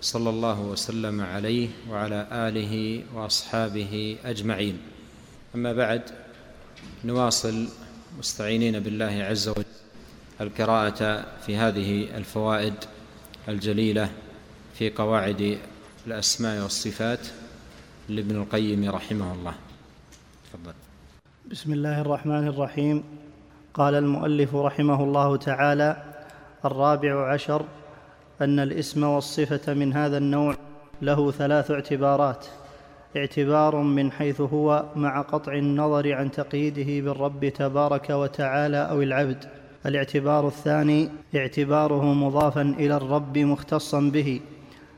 صلى الله وسلم عليه وعلى آله وأصحابه أجمعين. أما بعد نواصل مستعينين بالله عز وجل القراءة في هذه الفوائد الجليلة في قواعد الأسماء والصفات لابن القيم رحمه الله. تفضل. بسم الله الرحمن الرحيم. قال المؤلف رحمه الله تعالى الرابع عشر أن الاسم والصفة من هذا النوع له ثلاث اعتبارات. اعتبار من حيث هو مع قطع النظر عن تقييده بالرب تبارك وتعالى أو العبد. الاعتبار الثاني اعتباره مضافا إلى الرب مختصا به.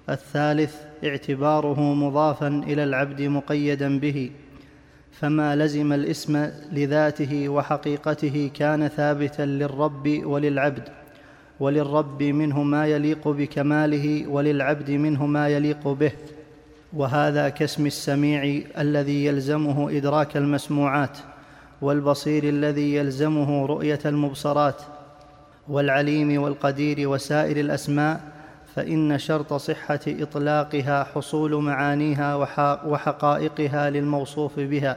الثالث اعتباره مضافا إلى العبد مقيدا به. فما لزم الاسم لذاته وحقيقته كان ثابتا للرب وللعبد. وللرب منه ما يليق بكماله وللعبد منه ما يليق به وهذا كاسم السميع الذي يلزمه إدراك المسموعات والبصير الذي يلزمه رؤية المبصرات والعليم والقدير وسائر الأسماء فإن شرط صحة إطلاقها حصول معانيها وحقائقها للموصوف بها.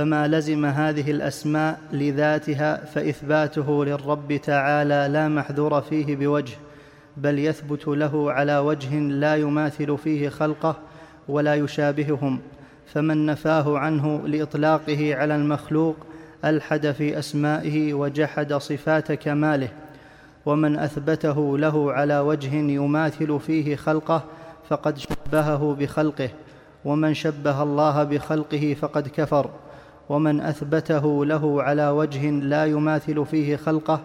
فما لزم هذه الأسماء لذاتها فإثباته للرب تعالى لا محذور فيه بوجه بل يثبت له على وجه لا يماثل فيه خلقه ولا يشابههم فمن نفاه عنه لإطلاقه على المخلوق ألحد في أسمائه وجحد صفات كماله ومن أثبته له على وجه يماثل فيه خلقه فقد شبهه بخلقه ومن شبه الله بخلقه فقد كفر. ومن أثبته له على وجه لا يماثل فيه خلقه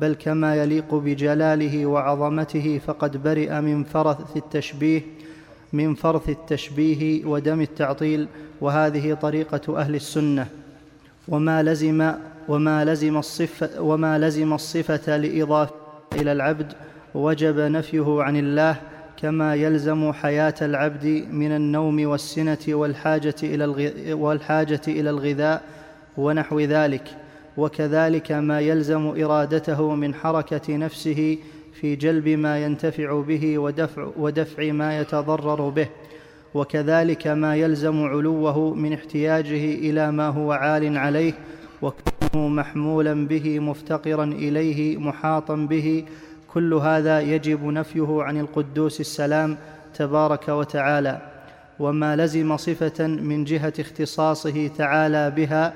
بل كما يليق بجلاله وعظمته فقد برئ من فرث التشبيه من فرث التشبيه ودم التعطيل وهذه طريقة أهل السنة. وما لزم وما لزم الصفة وما لزم الصفة لإضافة إلى العبد وجب نفيه عن الله كما يلزم حياة العبد من النوم والسنة والحاجة إلى والحاجة إلى الغذاء ونحو ذلك. وكذلك ما يلزم إرادته من حركة نفسه في جلب ما ينتفع به ودفع, ودفع ما يتضرر به. وكذلك ما يلزم علوه من احتياجه إلى ما هو عال عليه وكونه محمولا به مفتقرا إليه محاطا به كل هذا يجب نفيه عن القدوس السلام تبارك وتعالى وما لزم صفة من جهة اختصاصه تعالى بها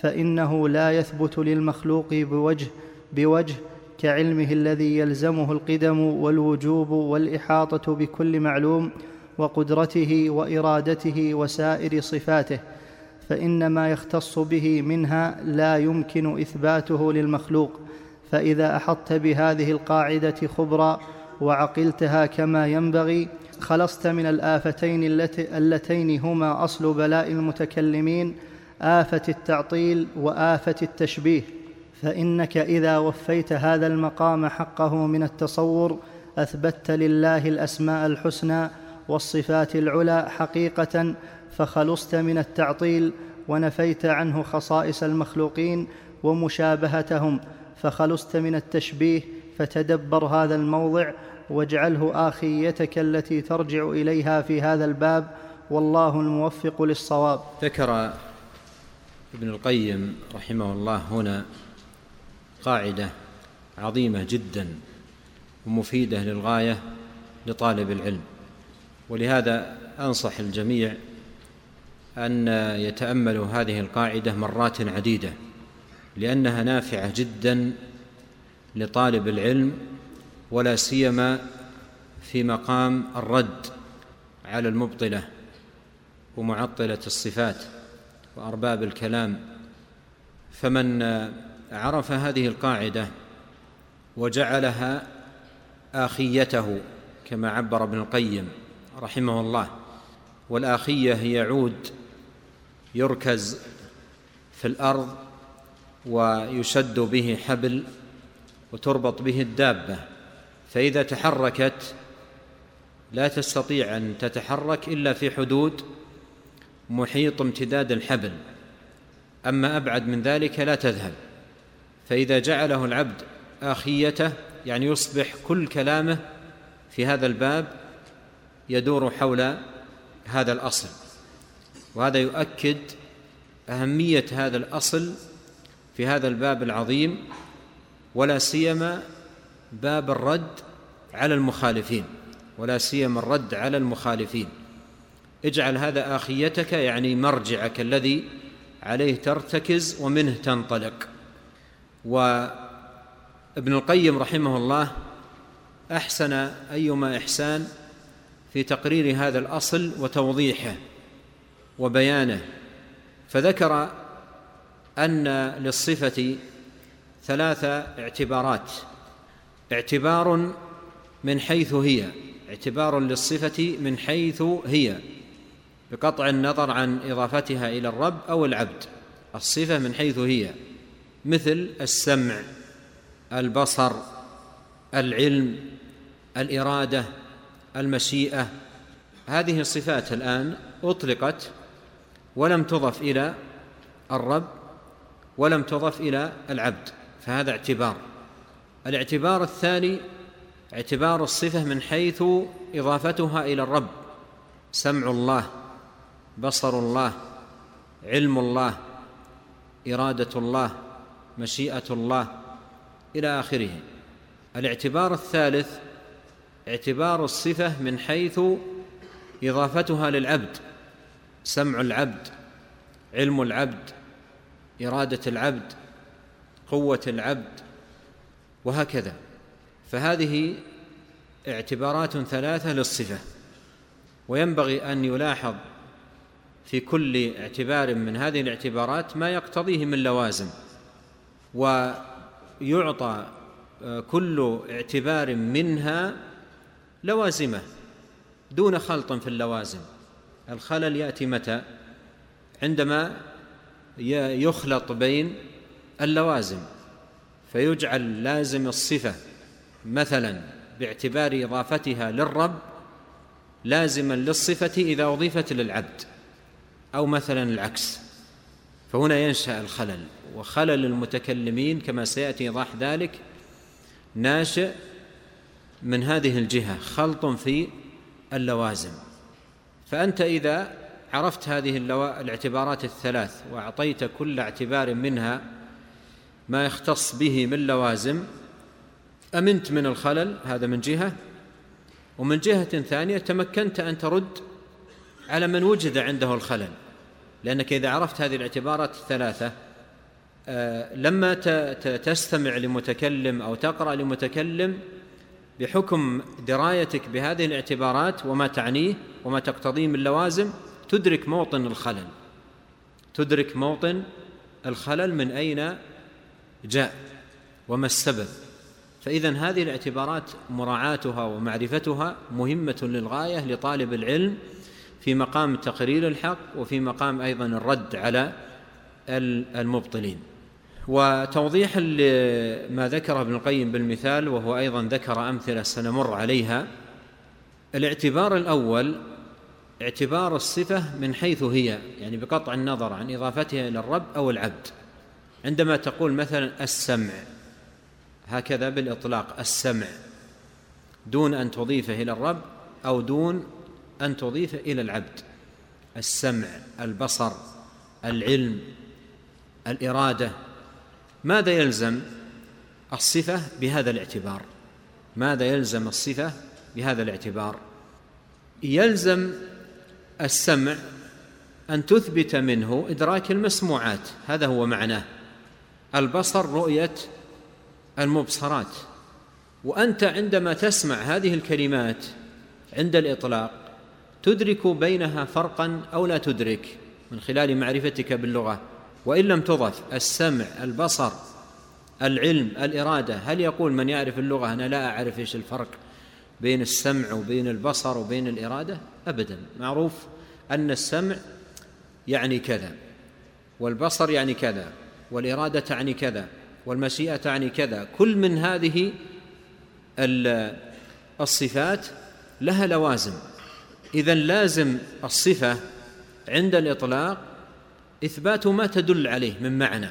فإنه لا يثبت للمخلوق بوجه بوجه كعلمه الذي يلزمه القدم والوجوب والإحاطة بكل معلوم وقدرته وإرادته وسائر صفاته فان ما يختص به منها لا يمكن إثباته للمخلوق. فإذا أحطت بهذه القاعدة خبرا وعقلتها كما ينبغي خلصت من الآفتين اللتين هما أصل بلاء المتكلمين آفة التعطيل وآفة التشبيه. فإنك إذا وفيت هذا المقام حقه من التصور اثبتت لله الأسماء الحسنى والصفات العلى حقيقة فخلصت من التعطيل ونفيت عنه خصائص المخلوقين ومشابهتهم. فخلصت من التشبيه فتدبر هذا الموضع واجعله آخيتك التي ترجع إليها في هذا الباب والله الموفق للصواب. ذكر ابن القيم رحمه الله هنا قاعدة عظيمة جدا ومفيدة للغاية لطالب العلم. ولهذا أنصح الجميع أن يتأملوا هذه القاعدة مرات عديدة. لأنها نافعة جدا لطالب العلم ولا سيما في مقام الرد على المبطلة ومعطلة الصفات وأرباب الكلام. فمن عرف هذه القاعدة وجعلها آخيته كما عبر ابن القيم رحمه الله والآخية هي عود يركز في الأرض ويشد به حبل وتربط به الدابة فإذا تحركت لا تستطيع أن تتحرك إلا في حدود محيط امتداد الحبل أما أبعد من ذلك لا تذهب فإذا جعله العبد آخيته يعني يصبح كل كلامه في هذا الباب يدور حول هذا الأصل وهذا يؤكد أهمية هذا الأصل في هذا الباب العظيم ولا سيما باب الرد على المخالفين ولا سيما الرد على المخالفين. اجعل هذا آخيتك يعني مرجعك الذي عليه ترتكز ومنه تنطلق. وابن القيم رحمه الله أحسن أيما إحسان في تقرير هذا الأصل وتوضيحه وبيانه فذكر أن للصفة ثلاث اعتبارات. اعتبار من حيث هي اعتبار للصفة من حيث هي بقطع النظر عن إضافتها إلى الرب أو العبد الصفة من حيث هي مثل السمع البصر العلم الإرادة المشيئة. هذه الصفات الآن أطلقت ولم تضف إلى الرب ولم تضف إلى العبد فهذا اعتبار. الاعتبار الثاني اعتبار الصفة من حيث إضافتها إلى الرب سمع الله بصر الله علم الله إرادة الله مشيئة الله إلى آخره. الاعتبار الثالث اعتبار الصفة من حيث إضافتها للعبد سمع العبد علم العبد إرادة العبد قوة العبد وهكذا. فهذه اعتبارات ثلاثة للصفة. وينبغي أن يلاحظ في كل اعتبار من هذه الاعتبارات ما يقتضيه من لوازم ويعطى كل اعتبار منها لوازمة دون خلط في اللوازم. الخلل يأتي متى؟ عندما يخلط بين اللوازم فيجعل لازم الصفة. مثلا باعتبار إضافتها للرب لازما للصفة إذا أضيفت للعبد أو مثلا العكس. فهنا ينشأ الخلل وخلل المتكلمين كما سيأتي إيضاح ذلك ناشئ من هذه الجهة خلط في اللوازم. فأنت إذا عرفت هذه الاعتبارات الثلاث وأعطيت كل اعتبار منها ما يختص به من لوازم. أمنت من الخلل هذا من جهة. ومن جهة ثانية تمكنت أن ترد على من وجد عنده الخلل. لأنك إذا عرفت هذه الاعتبارات الثلاثة آه، لما تستمع لمتكلم أو تقرأ لمتكلم بحكم درايتك بهذه الاعتبارات وما تعنيه وما تقتضيه من لوازم تدرك موطن الخلل. تدرك موطن الخلل من أين جاء وما السبب. فاذا هذه الاعتبارات مراعاتها ومعرفتها مهمة للغاية لطالب العلم في مقام تقرير الحق وفي مقام أيضا الرد على المبطلين. وتوضيحا لما ذكره ابن القيم بالمثال وهو أيضا ذكر أمثلة سنمر عليها. الاعتبار الأول اعتبار الصفة من حيث هي يعني بقطع النظر عن إضافتها إلى الرب أو العبد. عندما تقول مثلا السمع هكذا بالإطلاق السمع دون أن تضيفه إلى الرب أو دون أن تضيفه إلى العبد. السمع البصر العلم الإرادة. ماذا يلزم الصفة بهذا الاعتبار؟ ماذا يلزم الصفة بهذا الاعتبار؟ يلزم السمع أن تثبت منه إدراك المسموعات هذا هو معناه. البصر رؤية المبصرات. وأنت عندما تسمع هذه الكلمات عند الإطلاق تدرك بينها فرقا أو لا تدرك من خلال معرفتك باللغة. وإن لم تضف السمع البصر العلم الإرادة هل يقول من يعرف اللغة أنا لا أعرف إيش الفرق بين السمع وبين البصر وبين الإرادة؟ ابدا. معروف أن السمع يعني كذا والبصر يعني كذا والإرادة تعني كذا والمشيئة تعني كذا. كل من هذه الصفات لها لوازم. إذا لازم الصفة عند الإطلاق إثبات ما تدل عليه من معنى.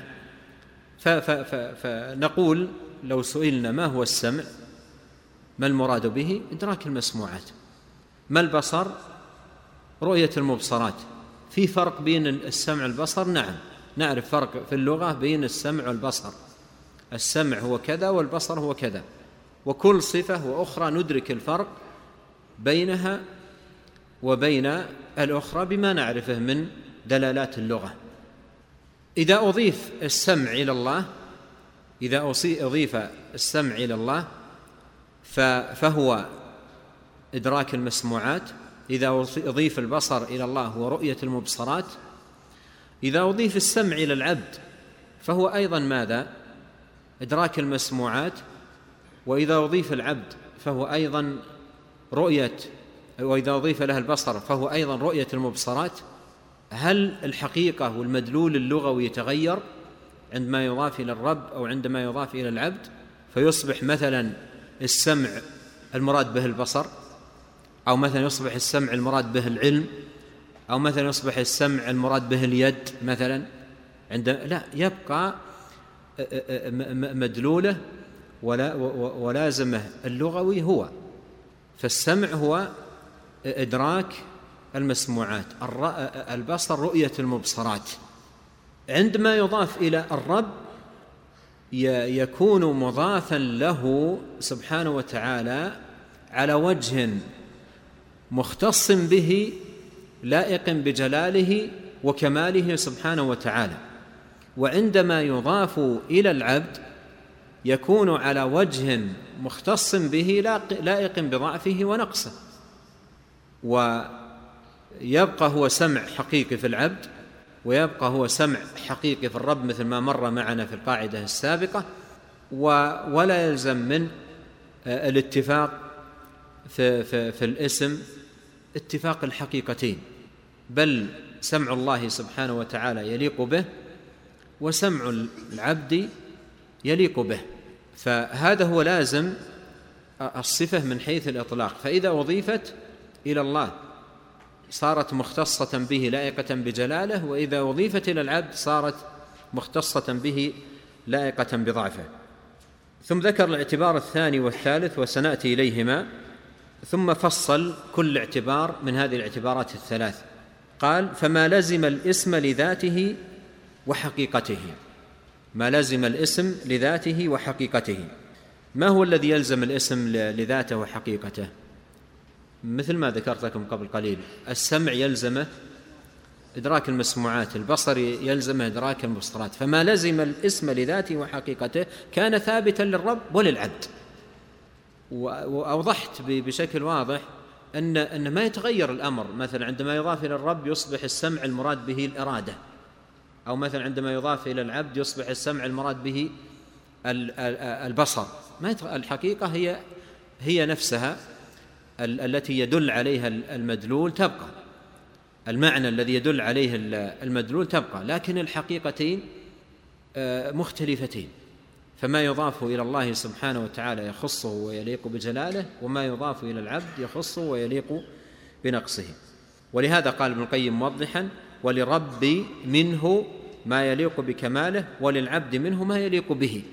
فنقول لو سئلنا ما هو السمع ما المراد به؟ إدراك المسموعات. ما البصر؟ رؤية المبصرات. في فرق بين السمع والبصر؟ نعم. نعرف فرق في اللغة بين السمع والبصر. السمع هو كذا والبصر هو كذا. وكل صفة وأخرى ندرك الفرق بينها وبين الأخرى بما نعرفه من دلالات اللغة. إذا أضيف السمع إلى الله إذا أضيف السمع إلى الله فهو إدراك المسموعات إذا أضيف البصر إلى الله هو رؤية المبصرات إذا أضيف السمع إلى العبد فهو أيضا ماذا؟ إدراك المسموعات وإذا أضيف العبد فهو أيضا رؤية وإذا أضيف له البصر فهو أيضا رؤية المبصرات. هل الحقيقة والمدلول اللغوي يتغير عندما يضاف إلى الرب أو عندما يضاف إلى العبد؟ فيصبح مثلا السمع المراد به البصر أو مثلا يصبح السمع المراد به العلم أو مثلا يصبح السمع المراد به اليد مثلا. عند لا يبقى مدلوله ولا ولازمه اللغوي هو. فالسمع هو إدراك المسموعات البصر رؤية المبصرات. عندما يضاف إلى الرب يكون مضافا له سبحانه وتعالى على وجه مختص به لائق بجلاله وكماله سبحانه وتعالى. وعندما يضاف إلى العبد يكون على وجه مختص به لائق بضعفه ونقصه. ويبقى هو سمع حقيقي في العبد ويبقى هو سمع حقيقي في الرب مثل ما مر معنا في القاعدة السابقة. ولا يلزم من الاتفاق في, في, في الاسم اتفاق الحقيقتين بل سمع الله سبحانه وتعالى يليق به وسمع العبد يليق به. فهذا هو لازم الصفة من حيث الإطلاق. فإذا أضيفت إلى الله صارت مختصة به لائقة بجلاله وإذا أضيفت إلى العبد صارت مختصة به لائقة بضعفه. ثم ذكر الاعتبار الثاني والثالث وسنأتي إليهما. ثم فصل كل اعتبار من هذه الاعتبارات الثلاث. قال فما لزم الاسم لذاته وحقيقته. ما لزم الاسم لذاته وحقيقته. ما هو الذي يلزم الاسم لذاته وحقيقته؟ مثل ما ذكرت لكم قبل قليل السمع يلزمه إدراك المسموعات البصر يلزمه إدراك المبصرات. فما لزم الاسم لذاته وحقيقته كان ثابتا للرب وللعبد. واوضحت بشكل واضح ان أن ما يتغير الأمر مثلا عندما يضاف إلى الرب يصبح السمع المراد به الإرادة أو مثلا عندما يضاف إلى العبد يصبح السمع المراد به البصر. ما الحقيقة هي هي نفسها التي يدل عليها المدلول تبقى. المعنى الذي يدل عليه المدلول تبقى لكن الحقيقتين آه، مختلفتين. فما يضاف إلى الله سبحانه وتعالى يخصه ويليق بجلاله وما يضاف إلى العبد يخصه ويليق بنقصه. ولهذا قال ابن القيم موضحا ولرب منه ما يليق بكماله وللعبد منه ما يليق به.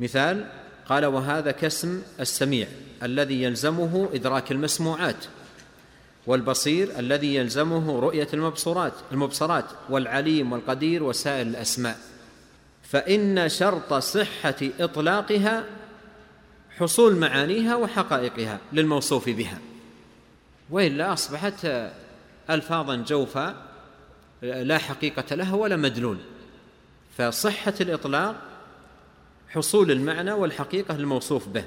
مثال قال وهذا كاسم السميع الذي يلزمه إدراك المسموعات والبصير الذي يلزمه رؤية المبصرات المبصرات والعليم والقدير وسائر الأسماء. فإن شرط صحة إطلاقها حصول معانيها وحقائقها للموصوف بها. وإلا أصبحت الفاظا جوفا لا حقيقة لها ولا مدلول. فصحة الإطلاق حصول المعنى والحقيقة الموصوف به.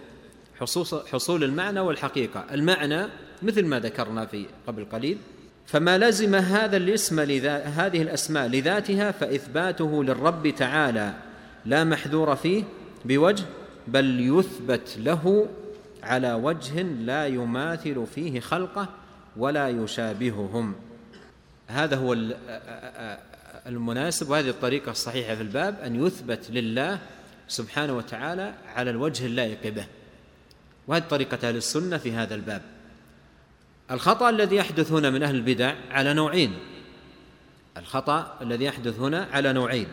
حصول المعنى والحقيقة. المعنى مثل ما ذكرنا في قبل قليل فما لزم هذا الاسم هذه الأسماء لذاتها فإثباته للرب تعالى. لا محذور فيه بوجه بل يثبت له على وجه لا يماثل فيه خلقه ولا يشابههم. هذا هو المناسب وهذه الطريقة الصحيحة في الباب أن يثبت لله سبحانه وتعالى على الوجه اللائق به. وهذه طريقة أهل السنة في هذا الباب. الخطأ الذي يحدث هنا من أهل البدع على نوعين. الخطأ الذي يحدث هنا على نوعين.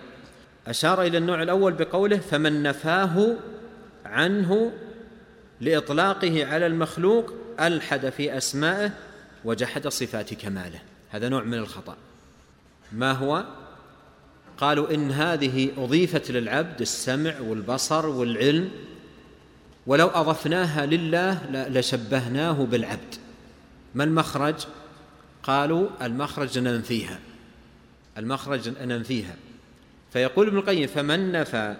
أشار إلى النوع الأول بقوله فمن نفاه عنه لإطلاقه على المخلوق ألحد في أسمائه وجحد صفات كماله. هذا نوع من الخطأ. ما هو؟ قالوا إن هذه أضيفت للعبد السمع والبصر والعلم ولو أضفناها لله لشبهناه بالعبد. ما المخرج؟ قالوا المخرج ننفيها. المخرج ننفيها. فيقول ابن القيم فمن نفى؟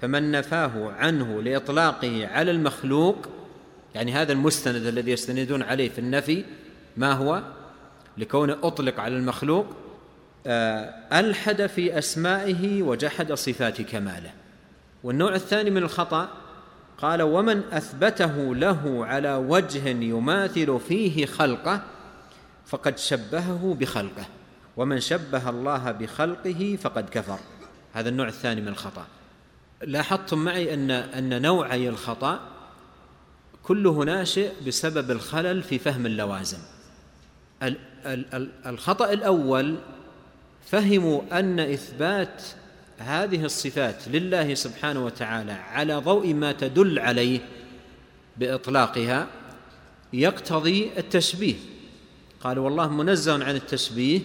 فمن نفاه عنه لإطلاقه على المخلوق يعني هذا المستند الذي يستندون عليه في النفي ما هو؟ لكونه أطلق على المخلوق آه، ألحد في أسمائه وجحد صفات كماله. والنوع الثاني من الخطأ قال ومن أثبته له على وجه يماثل فيه خلقه فقد شبهه بخلقه ومن شبه الله بخلقه فقد كفر. هذا النوع الثاني من الخطأ. لاحظتم معي أن أن نوعي الخطأ كله ناشئ بسبب الخلل في فهم اللوازم. الخطأ الأول فهموا أن إثبات هذه الصفات لله سبحانه وتعالى على ضوء ما تدل عليه بإطلاقها يقتضي التشبيه. قالوا والله منزه عن التشبيه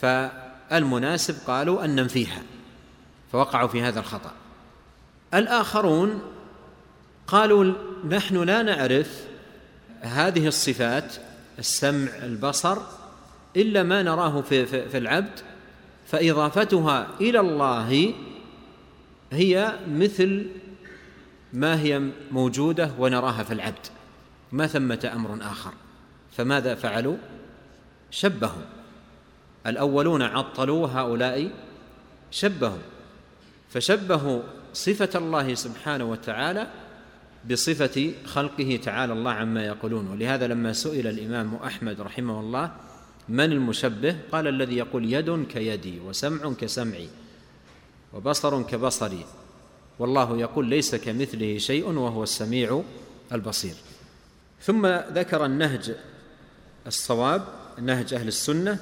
فالمناسب قالوا أن ننفيها فوقعوا في هذا الخطأ. الآخرون قالوا نحن لا نعرف هذه الصفات السمع البصر إلا ما نراه في, في, في العبد فإضافتها إلى الله هي مثل ما هي موجودة ونراها في العبد ما ثمة أمر آخر. فماذا فعلوا؟ شبهوا. الأولون عطلوا هؤلاء شبهوا. فشبهوا صفة الله سبحانه وتعالى بصفة خلقه تعالى الله عما يقولون. ولهذا لما سئل الإمام أحمد رحمه الله من المشبه؟ قال الذي يقول يد كيدي وسمع كسمعي وبصر كبصري. والله يقول ليس كمثله شيء وهو السميع البصير. ثم ذكر النهج الصواب نهج أهل السنة.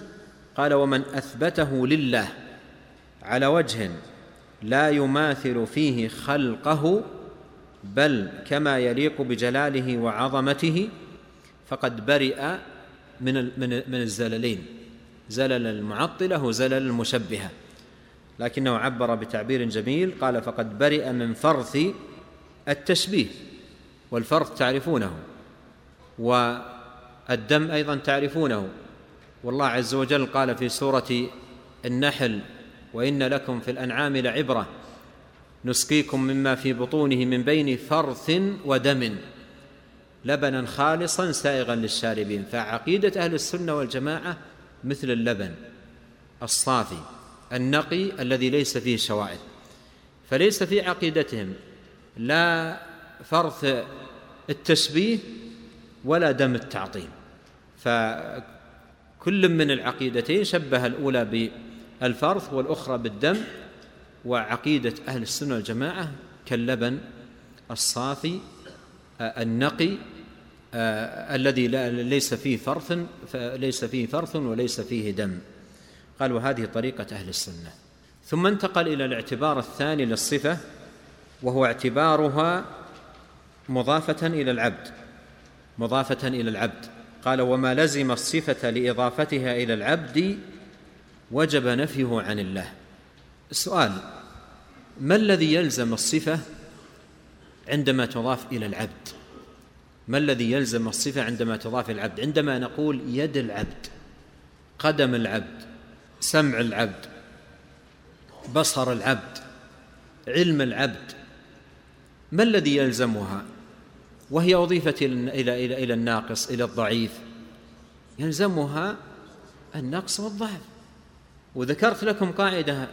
قال ومن أثبته لله على وجه لا يماثل فيه خلقه بل كما يليق بجلاله وعظمته فقد برئ من من من الزللين. زلل المعطلة وزلل المشبهة. لكنه عبر بتعبير جميل قال فقد برئ من فرث التشبيه والفرث تعرفونه والدم أيضا تعرفونه. والله عز وجل قال في سورة النحل وإن لكم في الأنعام لعبرة نسقيكم مما في بطونه من بين فرث ودم. لبنا خالصا سائغا للشاربين. فعقيدة أهل السنة والجماعة مثل اللبن الصافي النقي الذي ليس فيه شوائب فليس في عقيدتهم لا فرث التشبيه ولا دم التعطيل. فكل من العقيدتين شبه الأولى بالفرث والأخرى بالدم وعقيدة أهل السنة والجماعة كاللبن الصافي النقي الذي ليس فيه فرث ليس فيه فرث وليس فيه دم. قال وهذه طريقة أهل السنة. ثم انتقل إلى الاعتبار الثاني للصفة وهو اعتبارها مضافة إلى العبد. مضافة إلى العبد. قال وما لزم الصفة لإضافتها إلى العبد وجب نفيه عن الله. السؤال ما الذي يلزم الصفة عندما تضاف إلى العبد؟ ما الذي يلزم الصفة عندما تضاف إلى العبد؟ عندما نقول يد العبد قدم العبد سمع العبد بصر العبد علم العبد ما الذي يلزمها؟ وهي أضيفت إلى إلى إلى الناقص إلى الضعيف. يلزمها النقص والضعف. وذكرت لكم قاعدة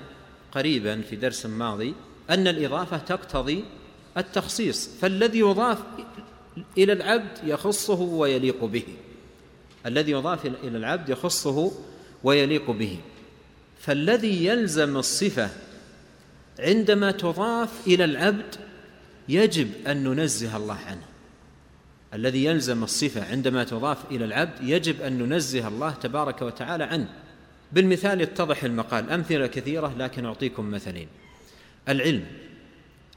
قريبا في درس ماضي أن الإضافة تقتضي التخصيص. فالذي يضاف إلى العبد يخصه ويليق به. الذي يضاف إلى العبد يخصه ويليق به. فالذي يلزم الصفة عندما تضاف إلى العبد يجب أن ننزه الله عنه. الذي يلزم الصفة عندما تضاف إلى العبد يجب أن ننزه الله تبارك وتعالى عنه. بالمثال يتضح المقال أمثلة كثيرة لكن أعطيكم مثلين. العلم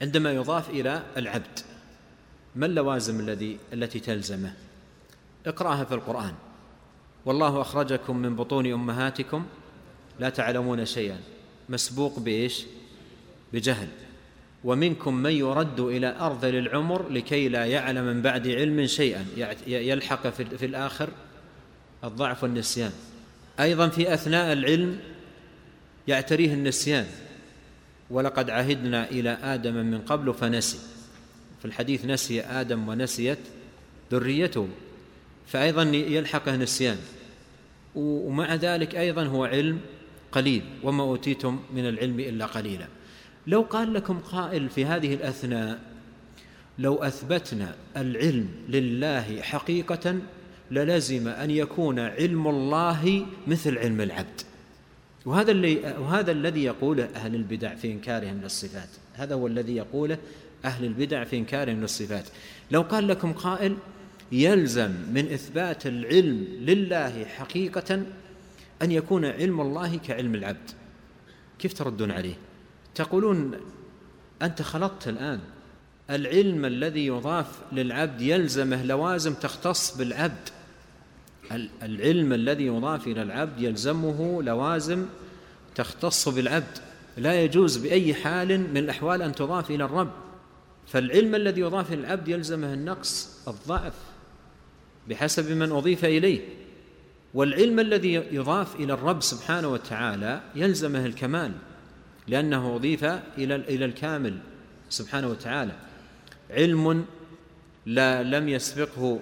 عندما يضاف إلى العبد ما اللوازم الذي التي تلزمه؟ اقرأها في القرآن. والله أخرجكم من بطون أمهاتكم لا تعلمون شيئا. مسبوق بإيش؟ بجهل. ومنكم من يرد إلى أرذل العمر لكي لا يعلم من بعد علم شيئا. يلحق في الآخر الضعف والنسيان. أيضا في أثناء العلم يعتريه النسيان. ولقد عهدنا إلى آدم من قبل فنسي. في الحديث نسي آدم ونسيت ذريته فأيضا يلحقه نسيان ومع ذلك أيضا هو علم قليل وما أوتيتم من العلم إلا قليلا. لو قال لكم قائل في هذه الأثناء لو أثبتنا العلم لله حقيقة للزم أن يكون علم الله مثل علم العبد. وهذا اللي وهذا الذي يقوله أهل البدع في إنكارهم للصفات. هذا هو الذي يقوله أهل البدع في إنكارهم للصفات لو قال لكم قائل يلزم من إثبات العلم لله حقيقة أن يكون علم الله كعلم العبد كيف تردون عليه؟ تقولون أنت خلطت الآن. العلم الذي يضاف للعبد يلزمه لوازم تختص بالعبد. العلم الذي يضاف إلى العبد يلزمه لوازم تختص بالعبد. لا يجوز بأي حال من الأحوال أن تضاف إلى الرب. فالعلم الذي يضاف إلى العبد يلزمه النقص الضعف بحسب من أضيف إليه. والعلم الذي يضاف إلى الرب سبحانه وتعالى يلزمه الكمال لأنه أضيف إلى إلى الكامل سبحانه وتعالى. علم لا لم يسبقه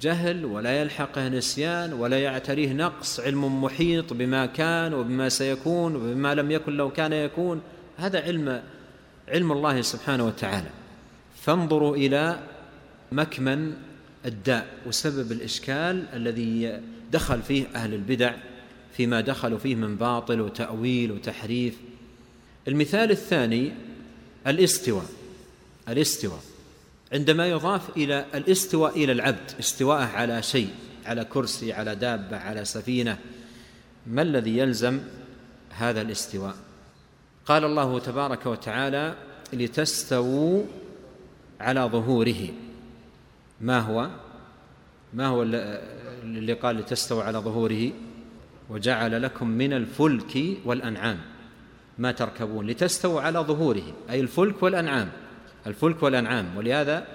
جهل ولا يلحقه نسيان ولا يعتريه نقص. علم محيط بما كان وبما سيكون وبما لم يكن لو كان يكون. هذا علم علم الله سبحانه وتعالى. فانظروا إلى مكمن الداء وسبب الإشكال الذي دخل فيه أهل البدع فيما دخلوا فيه من باطل وتأويل وتحريف. المثال الثاني الاستواء الاستواء. عندما يضاف إلى الاستواء إلى العبد استواءه على شيء على كرسي على دابة على سفينة ما الذي يلزم هذا الاستواء؟ قال الله تبارك وتعالى لتستووا على ظهوره. ما هو؟ ما هو اللي قال لتستووا على ظهوره؟ وجعل لكم من الفلك والأنعام. ما تركبون؟ لتستووا على ظهوره أي الفلك والأنعام. الفلك والأنعام. ولهذا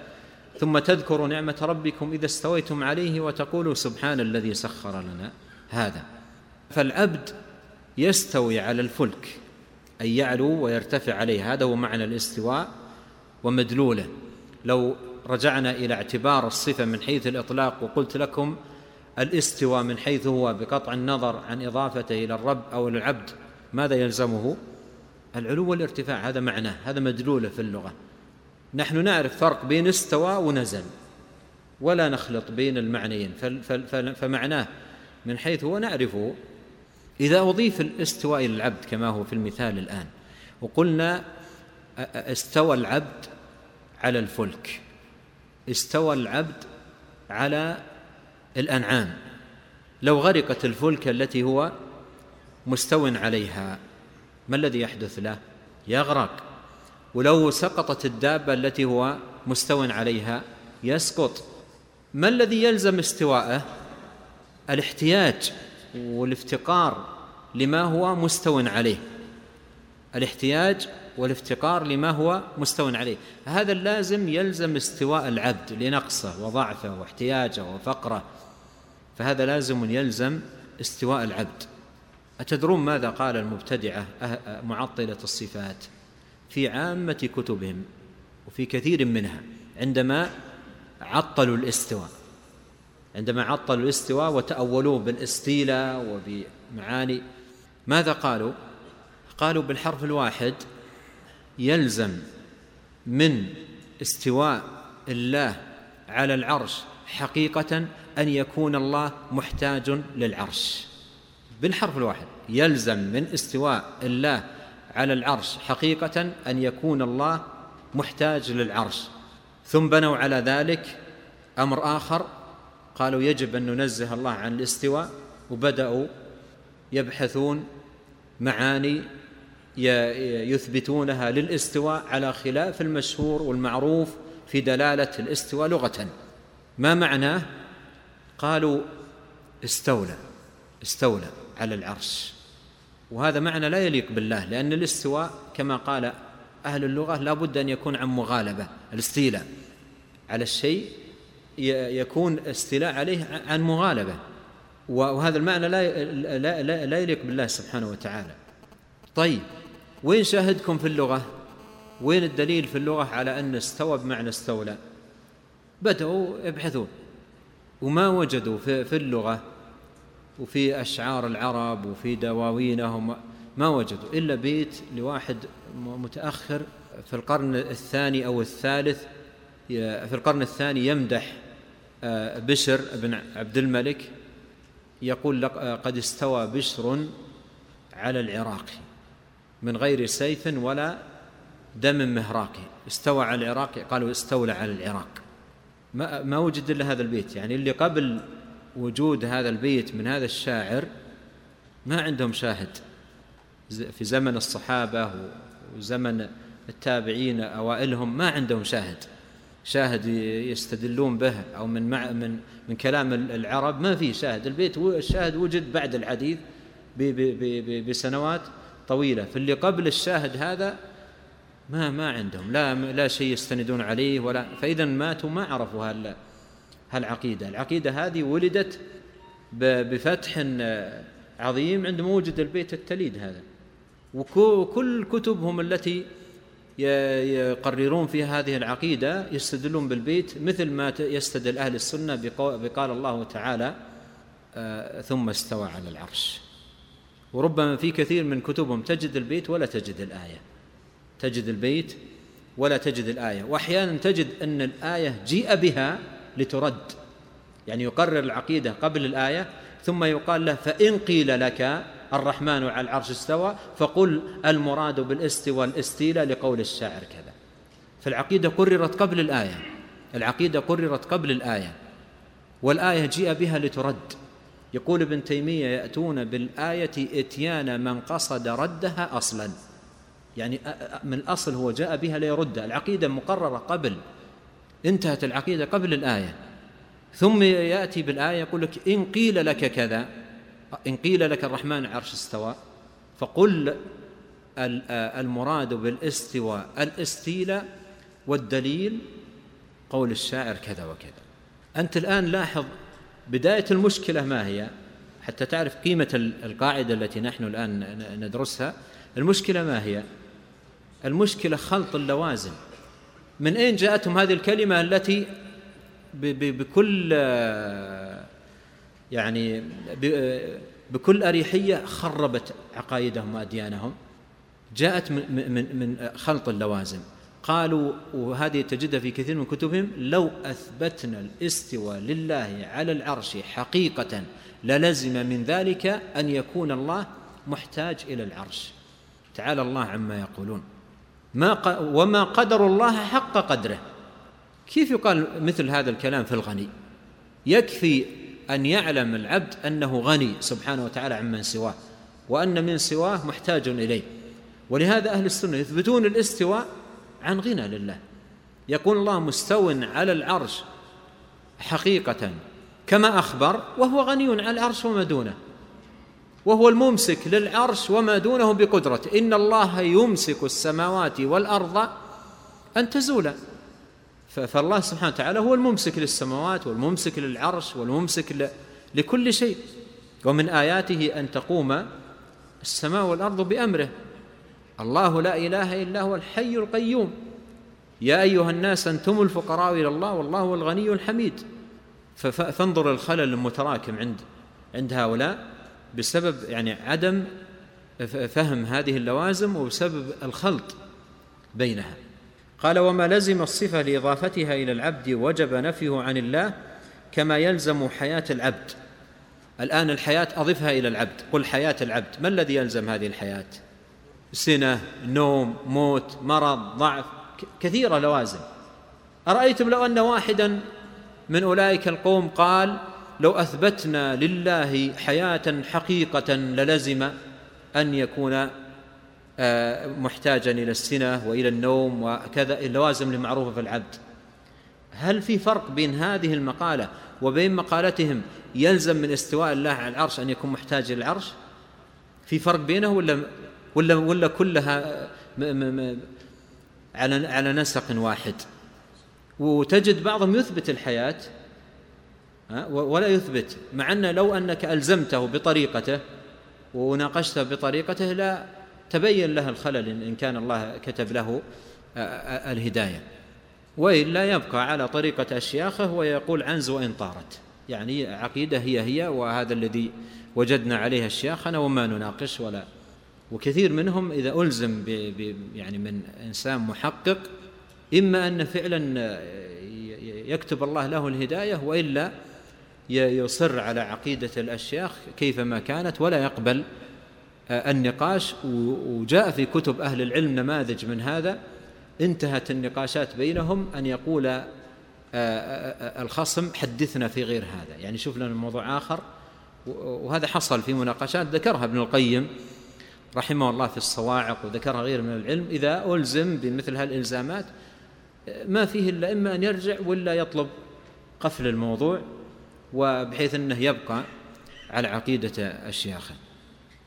ثم تذكروا نعمة ربكم إذا استويتم عليه وتقولوا سبحان الذي سخر لنا هذا. فالعبد يستوي على الفلك. اي يعلو ويرتفع عليه. هذا هو معنى الاستواء ومدلوله. لو رجعنا إلى اعتبار الصفة من حيث الإطلاق وقلت لكم الاستواء من حيث هو بقطع النظر عن إضافته إلى الرب أو العبد ماذا يلزمه؟ العلو والارتفاع. هذا معناه هذا مدلوله في اللغة. نحن نعرف فرق بين استوى ونزل ولا نخلط بين المعنيين. فمعناه من حيث هو نعرفه إذا أضيف الاستواء إلى العبد كما هو في المثال الآن وقلنا استوى العبد على الفلك استوى العبد على الأنعام. لو غرقت الفلك التي هو مستو عليها ما الذي يحدث له؟ يغرق. ولو سقطت الدابة التي هو مستو عليها يسقط. ما الذي يلزم استواءه؟ الاحتياج. والافتقار لما هو مستو عليه. الاحتياج والافتقار لما هو مستو عليه. هذا اللازم يلزم استواء العبد لنقصه وضعفه واحتياجه وفقره. فهذا لازم يلزم استواء العبد. أتدرون ماذا قال المبتدعة أه- معطلة الصفات في عامة كتبهم وفي كثير منها عندما عطلوا الاستواء. عندما عطلوا الاستواء وتأولوه بالاستيلاء وبمعاني. ماذا قالوا؟ قالوا بالحرف الواحد يلزم من استواء الله على العرش حقيقة أن يكون الله محتاج للعرش. بالحرف الواحد يلزم من استواء الله على العرش حقيقة أن يكون الله محتاج للعرش. ثم بنوا على ذلك أمر آخر قالوا يجب أن ننزه الله عن الاستواء وبدأوا يبحثون معاني يثبتونها للاستواء على خلاف المشهور والمعروف في دلالة الاستواء لغة. ما معناه؟ قالوا استولى استولى على العرش. وهذا معنى لا يليق بالله لأن الاستواء كما قال أهل اللغة لا بد أن يكون عن مغالبة الاستيلاء على الشيء يكون استيلاء عليه عن مغالبة. وهذا المعنى لا لا لا, لا يليق بالله سبحانه وتعالى. طيب وين شاهدكم في اللغة؟ وين الدليل في اللغة على أن استوى بمعنى استولى؟ بدأوا يبحثون. وما وجدوا في, في اللغة؟ وفي أشعار العرب وفي دواوينهم ما وجدوا إلا بيت لواحد متأخر في القرن الثاني أو الثالث في القرن الثاني يمدح. بشر بن عبد الملك يقول قد استوى بشر على العراق من غير سيف ولا دم مهراقي استوى على العراق قالوا استولى على العراق. ما, ما وجد إلا هذا البيت. يعني اللي قبل وجود هذا البيت من هذا الشاعر ما عندهم شاهد. في زمن الصحابة وزمن التابعين أوائلهم ما عندهم شاهد. شاهد يستدلون به أو من مع من من كلام العرب ما في شاهد. البيت الشاهد وجد بعد الحديث بسنوات طويلة. في اللي قبل الشاهد هذا ما ما عندهم. لا لا شيء يستندون عليه ولا فإذا ماتوا ما عرفوا هال هالعقيدة. العقيدة هذه ولدت بفتح عظيم عندما وجد البيت التليد هذا. وكل كتبهم التي يقررون فيها هذه العقيدة يستدلون بالبيت مثل ما يستدل أهل السنة بقال الله تعالى آه، ثم استوى على العرش. وربما في كثير من كتبهم تجد البيت ولا تجد الآية. تجد البيت ولا تجد الآية. وأحيانا تجد أن الآية جيء بها لترد. يعني يقرر العقيدة قبل الآية ثم يقال له فإن قيل لك الرحمن على العرش استوى فقل المراد بالاستوى الاستيلاء لقول الشاعر كذا. فالعقيدة قررت قبل الآية. العقيدة قررت قبل الآية. والآية جيء بها لترد. يقول ابن تيمية يأتون بالآية إتيان من قصد ردها أصلا. يعني من الأصل هو جاء بها ليردها العقيدة مقررة قبل. انتهت العقيدة قبل الآية. ثم يأتي بالآية يقول لك إن قيل لك كذا. إن قيل لك الرحمن عرش استوى فقل المراد بالاستواء الاستيلاء والدليل قول الشاعر كذا وكذا. أنت الآن لاحظ بداية المشكلة ما هي؟ حتى تعرف قيمة القاعدة التي نحن الآن ندرسها. المشكلة ما هي؟ المشكلة خلط اللوازم. من أين جاءتهم هذه الكلمة التي بكل يعني بكل أريحية خربت عقائدهم وأديانهم. جاءت من, من, من خلط اللوازم. قالوا وهذه تجدها في كثير من كتبهم لو أثبتنا الاستواء لله على العرش حقيقة للزم من ذلك أن يكون الله محتاج إلى العرش. تعالى الله عما يقولون. ما وما قدر الله حق قدره. كيف يقال مثل هذا الكلام في الغني؟ يكفي أن يعلم العبد أنه غني سبحانه وتعالى عمن سواه وأن من سواه محتاج إليه. ولهذا أهل السنة يثبتون الاستواء عن غنى لله. يقول الله مستو على العرش حقيقة كما أخبر وهو غني على العرش وما دونه. وهو الممسك للعرش وما دونه بقدرته. إن الله يمسك السماوات والأرض أن تزولا. فالله سبحانه وتعالى هو الممسك للسماوات والممسك للعرش والممسك لكل شيء. ومن آياته أن تقوم السماء والأرض بأمره. الله لا إله إلا هو الحي القيوم. يا أيها الناس أنتم الفقراء إلى الله والله هو الغني الحميد. فانظر الخلل المتراكم عند عند هؤلاء بسبب يعني عدم فهم هذه اللوازم وبسبب الخلط بينها. قال وما لزم الصفة لإضافتها إلى العبد وجب نفيه عن الله كما يلزم حياة العبد. الآن الحياة أضفها إلى العبد. قل حياة العبد. ما الذي يلزم هذه الحياة؟ سنة نوم موت مرض ضعف كثيرة لوازم. أرأيتم لو أن واحدا من أولئك القوم قال لو أثبتنا لله حياة حقيقة للزم أن يكون محتاجا إلى السنة وإلى النوم وكذا اللوازم المعروفة في العبد. هل في فرق بين هذه المقالة وبين مقالتهم يلزم من استواء الله على العرش أن يكون محتاج إلى العرش؟ في فرق بينه ولا ولا ولا كلها على على نسق واحد؟ وتجد بعضهم يثبت الحياة ولا يثبت مع أن لو أنك ألزمته بطريقته وناقشته بطريقته لا. تبين له الخلل إن كان الله كتب له الهداية. وإلا يبقى على طريقة أشياخه ويقول عنز وإن طارت. يعني عقيدة هي هي وهذا الذي وجدنا عليه أشياخنا وما نناقش ولا. وكثير منهم إذا ألزم ب يعني من إنسان محقق إما أن فعلا يكتب الله له الهداية وإلا يصر على عقيدة الأشياخ كيفما كانت ولا يقبل النقاش وجاء في كتب أهل العلم نماذج من هذا. انتهت النقاشات بينهم أن يقول آه، آه، آه، الخصم حدثنا في غير هذا. يعني شوف لنا موضوع آخر. وهذا حصل في مناقشات ذكرها ابن القيم رحمه الله في الصواعق وذكرها غير من العلم. إذا ألزم بمثل هالإلزامات ما فيه إلا إما أن يرجع ولا يطلب قفل الموضوع وبحيث أنه يبقى على عقيدة الشياخة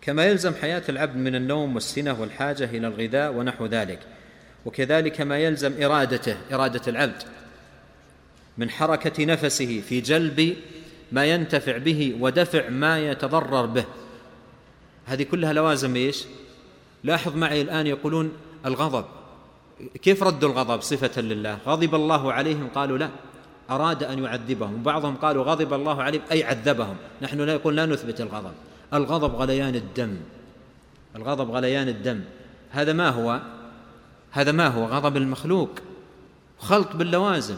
كما يلزم حياة العبد من النوم والسنة والحاجة إلى الغذاء ونحو ذلك. وكذلك ما يلزم إرادته إرادة العبد من حركة نفسه في جلب ما ينتفع به ودفع ما يتضرر به. هذه كلها لوازم إيش؟ لاحظ معي الآن يقولون الغضب. كيف ردوا الغضب صفة لله؟ غضب الله عليهم قالوا لا أراد أن يعذبهم. بعضهم قالوا غضب الله عليهم أي عذبهم. نحن لا يقول لا نثبت الغضب. الغضب غليان الدم. الغضب غليان الدم. هذا ما هو؟ هذا ما هو؟ غضب المخلوق. خلط باللوازم.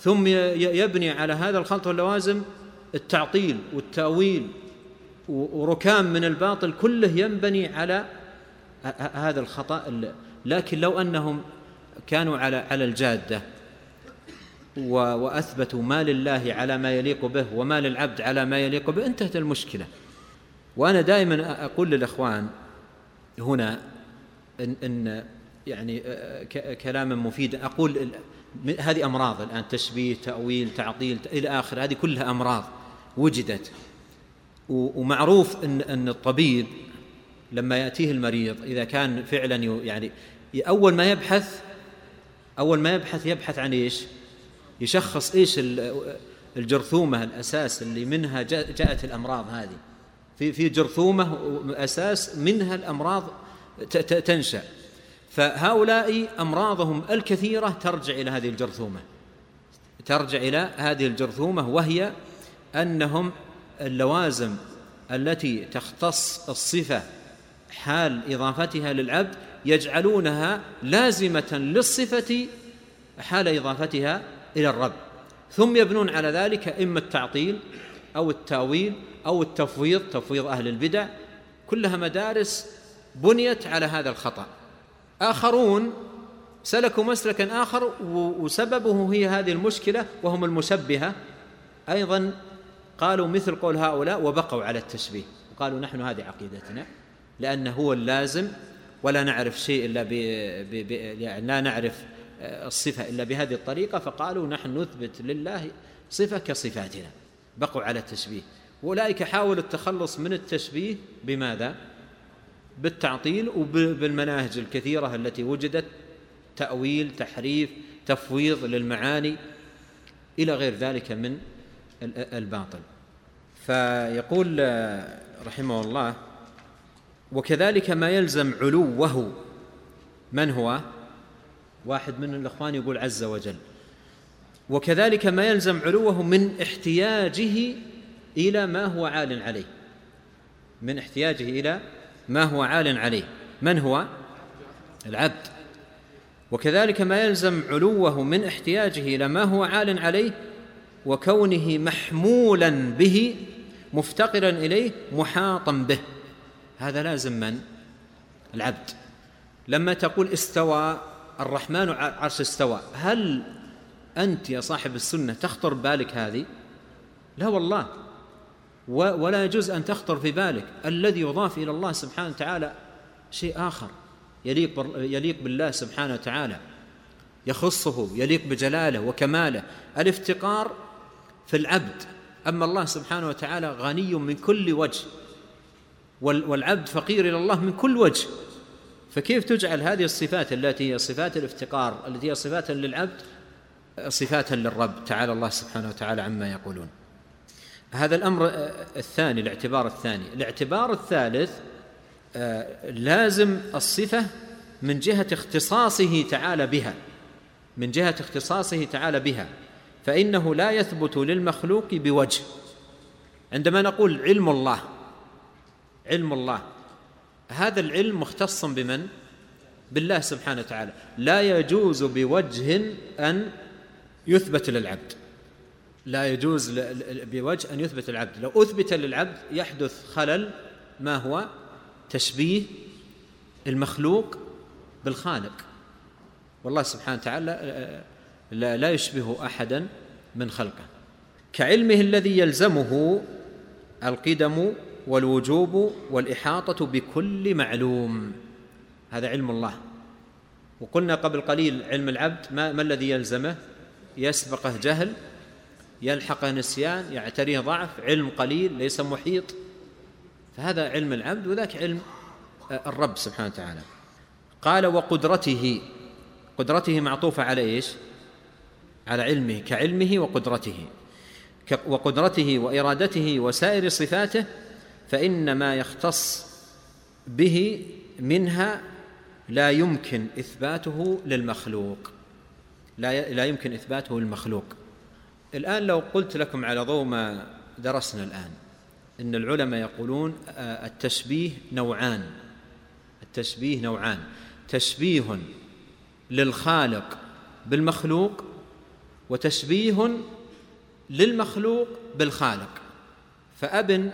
ثم يبني على هذا الخلط واللوازم التعطيل والتأويل وركام من الباطل كله ينبني على هذا الخطأ لكن لو أنهم كانوا على على الجادة وأثبتوا ما لله على ما يليق به وما للعبد على ما يليق به انتهت المشكلة. وأنا دائما أقول للإخوان هنا إن, إن يعني كلاما مفيدا. أقول هذه أمراض الآن تشبيه تأويل تعطيل إلى آخر هذه كلها أمراض وجدت. ومعروف ان إن الطبيب لما يأتيه المريض إذا كان فعلا يعني أول ما يبحث أول ما يبحث يبحث عن إيش؟ يشخص إيش الجرثومة الأساس اللي منها جاءت الأمراض هذه. في في جرثومة أساس منها الأمراض تنشأ. فهؤلاء أمراضهم الكثيرة ترجع إلى هذه الجرثومة. ترجع إلى هذه الجرثومة وهي أنهم اللوازم التي تختص الصفة حال إضافتها للعبد يجعلونها لازمة للصفة حال إضافتها إلى الرب. ثم يبنون على ذلك إما التعطيل أو التأويل أو التفويض تفويض أهل البدع كلها مدارس بنيت على هذا الخطأ. آخرون سلكوا مسلكا آخر وسببه هي هذه المشكلة وهم المشبهة. أيضا قالوا مثل قول هؤلاء وبقوا على التشبيه. وقالوا نحن هذه عقيدتنا لأنه هو اللازم ولا نعرف شيء إلا ب... ب... ب... يعني لا نعرف آه، الصفة إلا بهذه الطريقة. فقالوا نحن نثبت لله صفة كصفاتنا. بقوا على التشبيه. وأولئك حاولوا التخلص من التشبيه بماذا؟ بالتعطيل وبالمناهج الكثيرة التي وجدت تأويل تحريف تفويض للمعاني إلى غير ذلك من الباطل. فيقول رحمه الله وكذلك ما يلزم علوه من هو؟ واحد من الإخوان يقول عز وجل وكذلك ما يلزم علوه من احتياجه إلى ما هو عال عليه. من احتياجه إلى ما هو عال عليه. من هو؟ العبد. وكذلك ما يلزم علوه من احتياجه إلى ما هو عال عليه وكونه محمولا به مفتقرا إليه محاطا به. هذا لازم من؟ العبد. لما تقول استوى الرحمن عرش استوى هل أنت يا صاحب السنة تخطر بالك هذه؟ لا والله. ولا يجوز أن تخطر في بالك. الذي يضاف إلى الله سبحانه وتعالى شيء آخر. يليق يليق بالله سبحانه وتعالى. يخصه يليق بجلاله وكماله. الافتقار في العبد. أما الله سبحانه وتعالى غني من كل وجه. والعبد فقير إلى الله من كل وجه. فكيف تجعل هذه الصفات التي هي صفات الافتقار التي هي صفات للعبد صفات للرب تعالى الله سبحانه وتعالى عما يقولون. هذا الأمر الثاني الاعتبار الثاني. الاعتبار الثالث آه، لازم الصفة من جهة اختصاصه تعالى بها. من جهة اختصاصه تعالى بها. فإنه لا يثبت للمخلوق بوجه. عندما نقول علم الله علم الله هذا العلم مختص بمن؟ بالله سبحانه وتعالى. لا يجوز بوجه أن يثبت للعبد. لا يجوز بوجه أن يثبت للعبد. لو أثبت للعبد يحدث خلل ما هو؟ تشبيه المخلوق بالخالق. والله سبحانه وتعالى لا يشبه أحدا من خلقه. كعلمه الذي يلزمه القدم والوجوب والإحاطة بكل معلوم. هذا علم الله. وقلنا قبل قليل علم العبد ما, ما الذي يلزمه؟ يسبقه جهل يلحقه نسيان يعتريه ضعف علم قليل ليس محيط. فهذا علم العبد وذاك علم الرب سبحانه وتعالى. قال وقدرته. قدرته معطوفة على إيش؟ على علمه كعلمه وقدرته. وقدرته وإرادته وسائر صفاته فان ما يختص به منها لا يمكن إثباته للمخلوق. لا لا يمكن إثباته للمخلوق. الآن لو قلت لكم على ضوء ما درسنا الآن إن العلماء يقولون آه، التشبيه نوعان. التشبيه نوعان. تشبيه للخالق بالمخلوق وتشبيه للمخلوق بالخالق. فأبن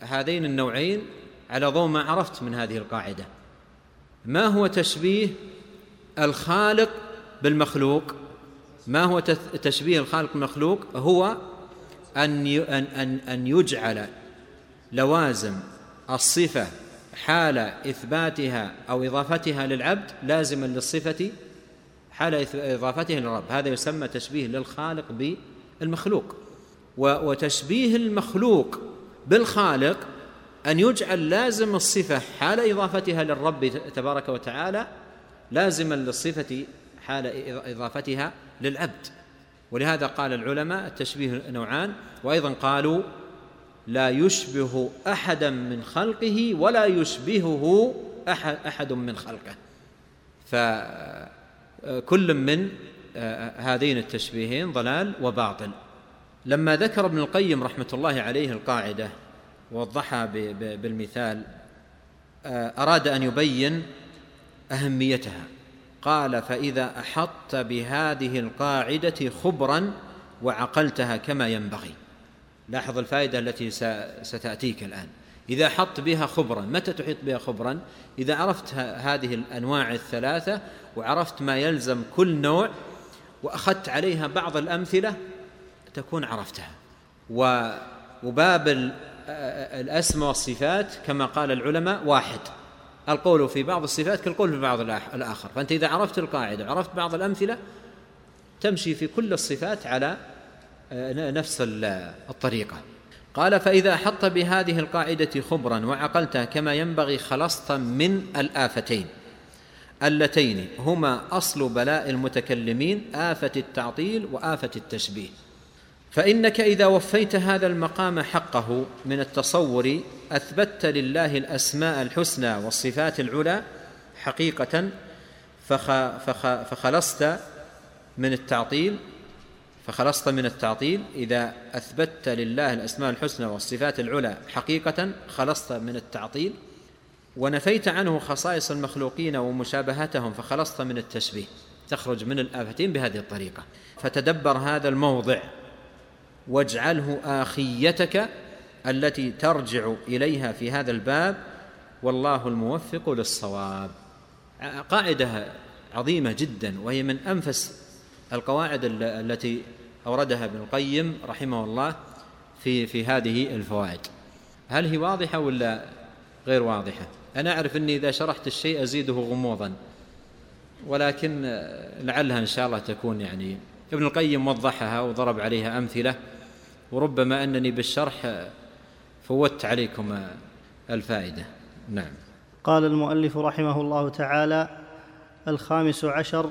هذين النوعين على ضوء ما عرفت من هذه القاعدة. ما هو تشبيه الخالق بالمخلوق. ما هو تشبيه الخالق بالمخلوق؟ هو أن أن أن يجعل لوازم الصفة حال إثباتها أو إضافتها للعبد لازما للصفة حال إضافتها للرب. هذا يسمى تشبيه للخالق بالمخلوق. وتشبيه المخلوق بالخالق أن يجعل لازم الصفة حال إضافتها للرب تبارك وتعالى لازما للصفة حال إضافتها للعبد. ولهذا قال العلماء التشبيه نوعان وأيضا قالوا لا يشبه أحدا من خلقه ولا يشبهه أحد, من خلقه. فكل من هذين التشبيهين ضلال وباطل. لما ذكر ابن القيم رحمة الله عليه القاعدة ووضحها بالمثال أراد أن يبين أهميتها. قال فإذا أحطت بهذه القاعدة خبرا وعقلتها كما ينبغي. لاحظ الفائدة التي ستأتيك الآن. إذا حط بها خبرا متى تحيط بها خبرا؟ إذا عرفت هذه الأنواع الثلاثة وعرفت ما يلزم كل نوع وأخذت عليها بعض الأمثلة تكون عرفتها. وباب الأسماء والصفات كما قال العلماء واحد. القول في بعض الصفات كالقول في بعض الآخر. فأنت إذا عرفت القاعدة وعرفت بعض الأمثلة تمشي في كل الصفات على آه، نفس الطريقة. قال فإذا حط بهذه القاعدة خبرا وعقلتها كما ينبغي خلصت من الآفتين. اللتين هما أصل بلاء المتكلمين آفة التعطيل وآفة التشبيه. فإنك إذا وفيت هذا المقام حقه من التصور اثبتت لله الأسماء الحسنى والصفات العلى حقيقة فخ فخ فخلصت من التعطيل فخلصت من التعطيل. إذا اثبتت لله الأسماء الحسنى والصفات العلى حقيقة خلصت من التعطيل. ونفيت عنه خصائص المخلوقين ومشابهتهم فخلصت من التشبيه. تخرج من الآفتين بهذه الطريقة. فتدبر هذا الموضع. واجعله آخيتك التي ترجع إليها في هذا الباب والله الموفق للصواب. قاعدة عظيمة جدا وهي من أنفس القواعد التي أوردها ابن القيم رحمه الله في في هذه الفوائد. هل هي واضحة ولا غير واضحة؟ أنا أعرف أني إذا شرحت الشيء أزيده غموضا ولكن لعلها إن شاء الله تكون يعني ابن القيم وضحها وضرب عليها أمثلة وربما أنني بالشرح فوت عليكم الفائدة. نعم. قال المؤلف رحمه الله تعالى الخامس عشر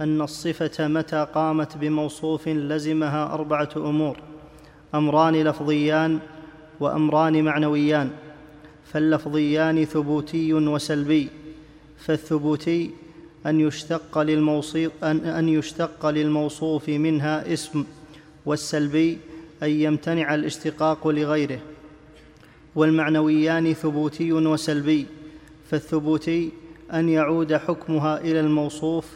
أن الصفة متى قامت بموصوف لزمها أربعة أمور أمران لفظيان وأمران معنويان فاللفظيان ثبوتي وسلبي فالثبوتي أن يشتق, للموصوف أن, أن يشتق للموصوف منها اسم والسلبي أن يمتنع الاشتقاق لغيره. والمعنويان ثبوتي وسلبي فالثبوتي أن يعود حكمها إلى الموصوف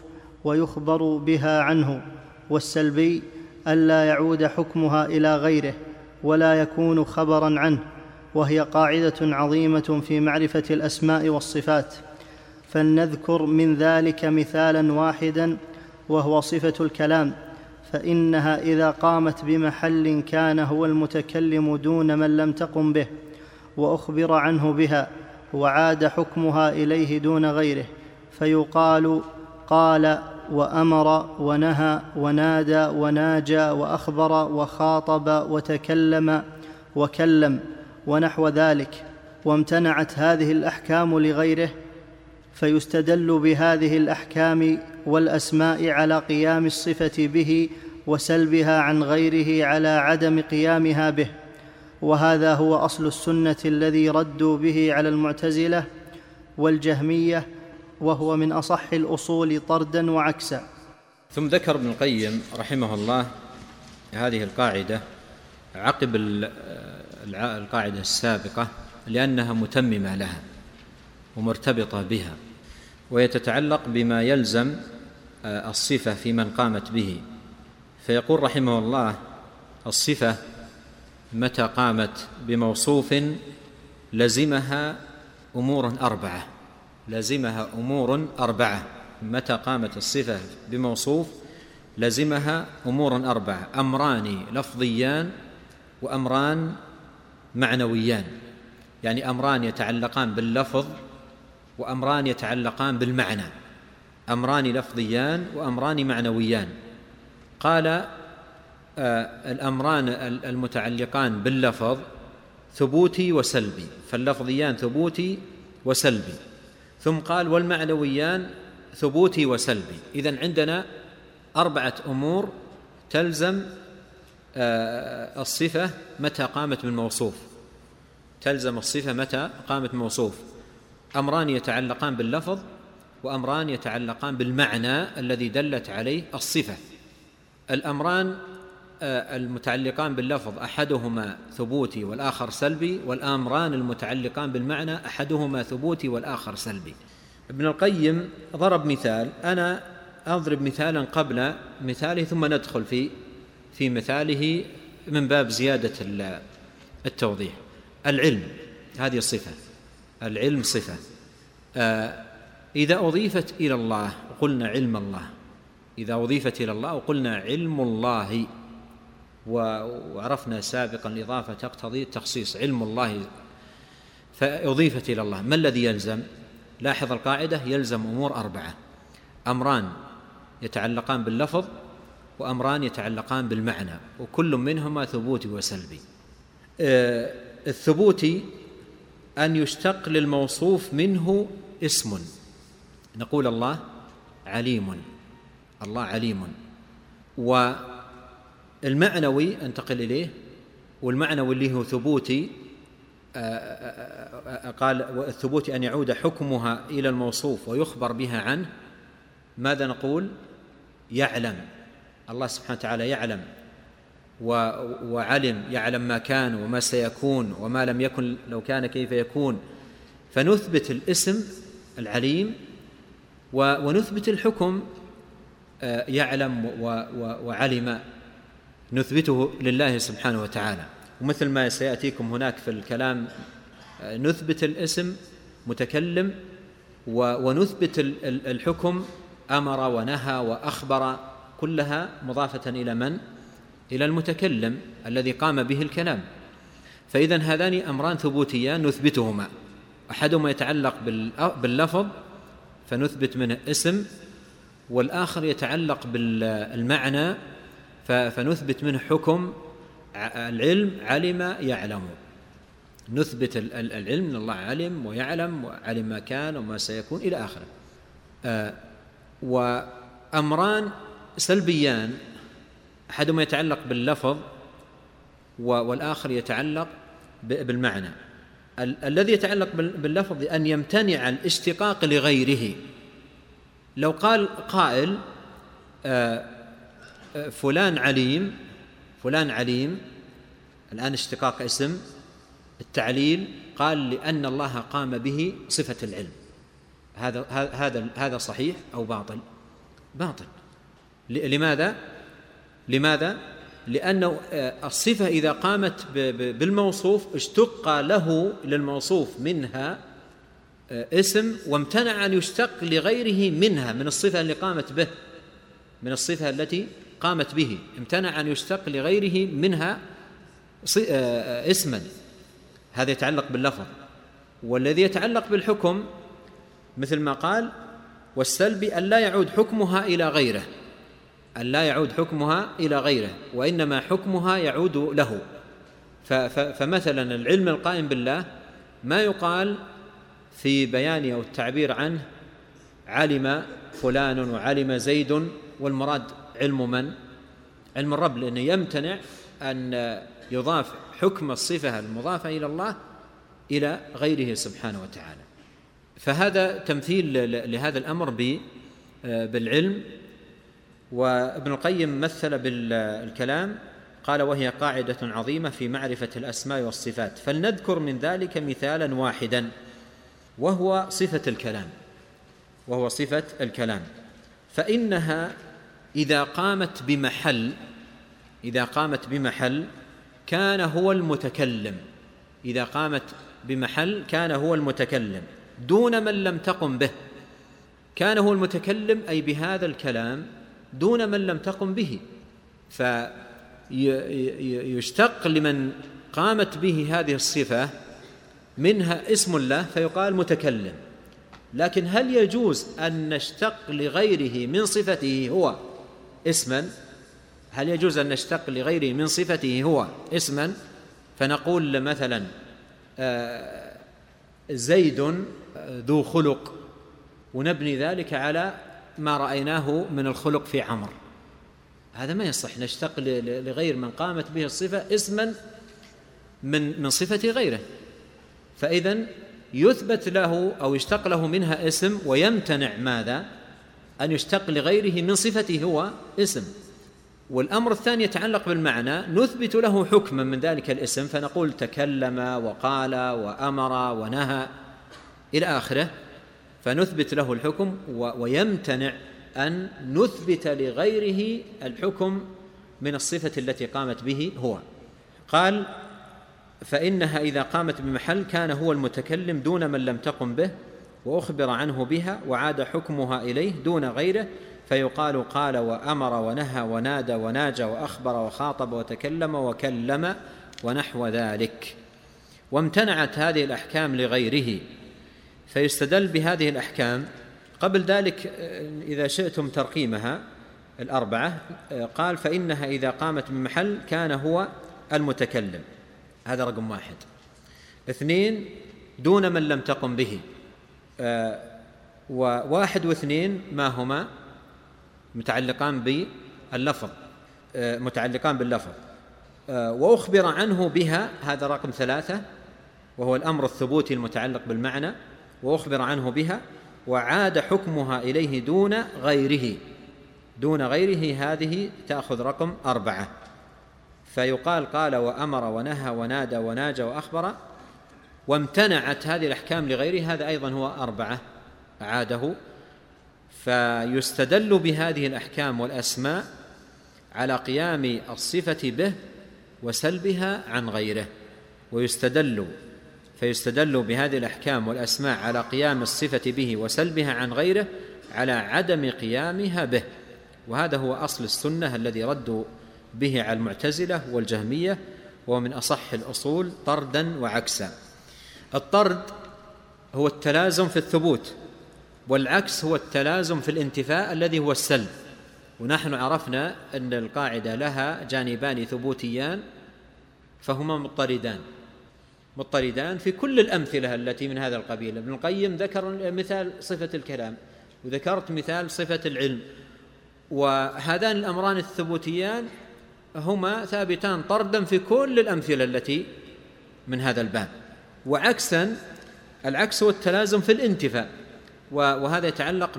ويخبر بها عنه والسلبي ألا يعود حكمها إلى غيره ولا يكون خبرا عنه وهي قاعدة عظيمة في معرفة الأسماء والصفات. فلنذكر من ذلك مثالا واحدا وهو صفة الكلام. فإنها إذا قامت بمحل كان هو المتكلم دون من لم تقم به وأخبر عنه بها وعاد حكمها إليه دون غيره. فيقال قال وأمر ونهى ونادى وناجى وأخبر وخاطب وتكلم وكلم ونحو ذلك. وامتنعت هذه الأحكام لغيره فيستدل بهذه الأحكام والأسماء على قيام الصفة به وسلبها عن غيره على عدم قيامها به وهذا هو أصل السنة الذي ردوا به على المعتزلة والجهمية وهو من أصح الأصول طردا وعكسا. ثم ذكر ابن القيم رحمه الله هذه القاعدة عقب القاعدة السابقة لأنها متممة لها ومرتبطة بها. وهي تتعلق بما يلزم آه، الصفة في من قامت به. فيقول رحمه الله الصفة متى قامت بموصوف لزمها أمور أربعة. لزمها أمور أربعة. متى قامت الصفة بموصوف لزمها أمور أربعة. أمران لفظيان وأمران معنويان. يعني أمران يتعلقان باللفظ وأمران يتعلقان بالمعنى. أمران لفظيان وأمران معنويان. قال آه الأمران المتعلقان باللفظ ثبوتي وسلبي. فاللفظيان ثبوتي وسلبي. ثم قال والمعنويان ثبوتي وسلبي. إذن عندنا أربعة أمور تلزم آه، الصفة متى قامت بالموصوف. تلزم الصفة متى قامت موصوف أمران يتعلقان باللفظ وأمران يتعلقان بالمعنى الذي دلت عليه الصفة. الأمران آه، المتعلقان باللفظ أحدهما ثبوتي والآخر سلبي والأمران المتعلقان بالمعنى أحدهما ثبوتي والآخر سلبي. ابن القيم ضرب مثال أنا أضرب مثالا قبل مثاله ثم ندخل في في مثاله من باب زيادة التوضيح. العلم هذه الصفة. العلم صفة. آه، إذا أضيفت إلى الله وقلنا علم الله. إذا أضيفت إلى الله وقلنا علم الله. وعرفنا سابقا الإضافة تقتضي التخصيص علم الله. فأضيفت إلى الله. ما الذي يلزم؟ لاحظ القاعدة يلزم أمور أربعة. أمران يتعلقان باللفظ وأمران يتعلقان بالمعنى وكل منهما ثبوتي وسلبي. آه، الثبوتي أن يشتق للموصوف منه اسم. نقول الله عليم. الله عليم. والمعنوي أنتقل إليه والمعنوي اللي هو ثبوتي آه، آه، قال الثبوت أن يعود حكمها إلى الموصوف ويخبر بها عنه. ماذا نقول؟ يعلم. الله سبحانه وتعالى يعلم. وعلم يعلم ما كان وما سيكون وما لم يكن لو كان كيف يكون. فنثبت الاسم العليم ونثبت الحكم آه، يعلم وعلم. نثبته لله سبحانه وتعالى. ومثل ما سيأتيكم هناك في الكلام نثبت الاسم متكلم ونثبت الحكم أمر ونهى وأخبر كلها مضافة إلى من؟ إلى المتكلم الذي قام به الكلام. فاذا هذان أمران ثبوتيان نثبتهما. أحدهما يتعلق باللفظ فنثبت منه اسم والآخر يتعلق بالمعنى فنثبت منه حكم العلم علم يعلم. نثبت العلم إن الله علم ويعلم وعلم ما كان وما سيكون إلى آخره. آه، وأمران سلبيان. أحدهما يتعلق باللفظ والآخر يتعلق بالمعنى. الذي يتعلق باللفظ أن يمتنع الاشتقاق لغيره. لو قال قائل آه، آه، فلان عليم فلان عليم الآن اشتقاق اسم التعليل قال لأن الله قام به صفة العلم. هذا هذا هذا صحيح أو باطل؟ باطل. لماذا؟ لماذا؟ لأن الصفة إذا قامت بالموصوف اشتق له للموصوف منها اسم وامتنع أن يشتق لغيره منها من الصفة اللي قامت به من الصفة التي قامت به. امتنع أن يشتق لغيره منها اسما. هذا يتعلق باللفظ. والذي يتعلق بالحكم مثل ما قال والسلبي أن لا يعود حكمها إلى غيره. أن لا يعود حكمها إلى غيره وإنما حكمها يعود له. فمثلا العلم القائم بالله ما يقال في بيان أو التعبير عنه علم فلان وعلم زيد والمراد علم من؟ علم الرب لأنه يمتنع أن يضاف حكم الصفة المضافة إلى الله إلى غيره سبحانه وتعالى. فهذا تمثيل لهذا الأمر بالعلم وابن القيم مثل بالكلام قال وهي قاعدة عظيمة في معرفة الأسماء والصفات فلنذكر من ذلك مثالا واحدا وهو صفة الكلام وهو صفة الكلام فإنها إذا قامت بمحل إذا قامت بمحل كان هو المتكلم إذا قامت بمحل كان هو المتكلم دون من لم تقم به كان هو المتكلم أي بهذا الكلام دون من لم تقم به. فيشتق لمن قامت به هذه الصفة منها اسم الله فيقال متكلم. لكن هل يجوز أن نشتق لغيره من صفته هو اسما؟ هل يجوز أن نشتق لغيره من صفته هو اسما؟ فنقول مثلا آه، زيد ذو خلق. ونبني ذلك على ما رأيناه من الخلق في عمر. هذا ما يصح نشتق لغير من قامت به الصفة اسما من من صفة غيره. فإذا يثبت له أو يشتق له منها اسم ويمتنع ماذا؟ أن يشتق لغيره من صفته هو اسم. والأمر الثاني يتعلق بالمعنى نثبت له حكما من ذلك الاسم فنقول تكلم وقال وأمر ونهى إلى آخره. فنثبت له الحكم ويمتنع أن نثبت لغيره الحكم من الصفة التي قامت به هو. قال فإنها إذا قامت بمحل كان هو المتكلم دون من لم تقم به وأخبر عنه بها وعاد حكمها إليه دون غيره فيقال قال وأمر ونهى ونادى وناجى وأخبر وخاطب وتكلم وكلم ونحو ذلك. وامتنعت هذه الأحكام لغيره. فيستدل بهذه الأحكام. قبل ذلك إذا شئتم ترقيمها الأربعة قال فإنها إذا قامت من محل كان هو المتكلم. هذا رقم واحد. اثنين دون من لم تقم به. وواحد واثنين ما هما؟ متعلقان باللفظ. آه، متعلقان باللفظ. آه، وأخبر عنه بها هذا رقم ثلاثة وهو الأمر الثبوتي المتعلق بالمعنى. وأخبر عنه بها وعاد حكمها إليه دون غيره. دون غيره هذه تأخذ رقم أربعة. فيقال قال وأمر ونهى ونادى وناجى وأخبر وامتنعت هذه الأحكام لغيره هذا أيضا هو أربعة عاده. فيستدل بهذه الأحكام والأسماء على قيام الصفة به وسلبها عن غيره. ويستدل فيستدل بهذه الأحكام والأسماء على قيام الصفة به وسلبها عن غيره على عدم قيامها به. وهذا هو أصل السنة الذي ردوا به على المعتزلة والجهمية وهو من أصح الأصول طردا وعكسا. الطرد هو التلازم في الثبوت والعكس هو التلازم في الانتفاء الذي هو السلب. ونحن عرفنا أن القاعدة لها جانبان ثبوتيان فهما مضطردان. مضطردان في كل الأمثلة التي من هذا القبيل. ابن القيم ذكر مثال صفة الكلام وذكرت مثال صفة العلم. وهذان الأمران الثبوتيان هما ثابتان طردا في كل الأمثلة التي من هذا الباب. وعكسا العكس هو التلازم في الانتفاء. وهذا يتعلق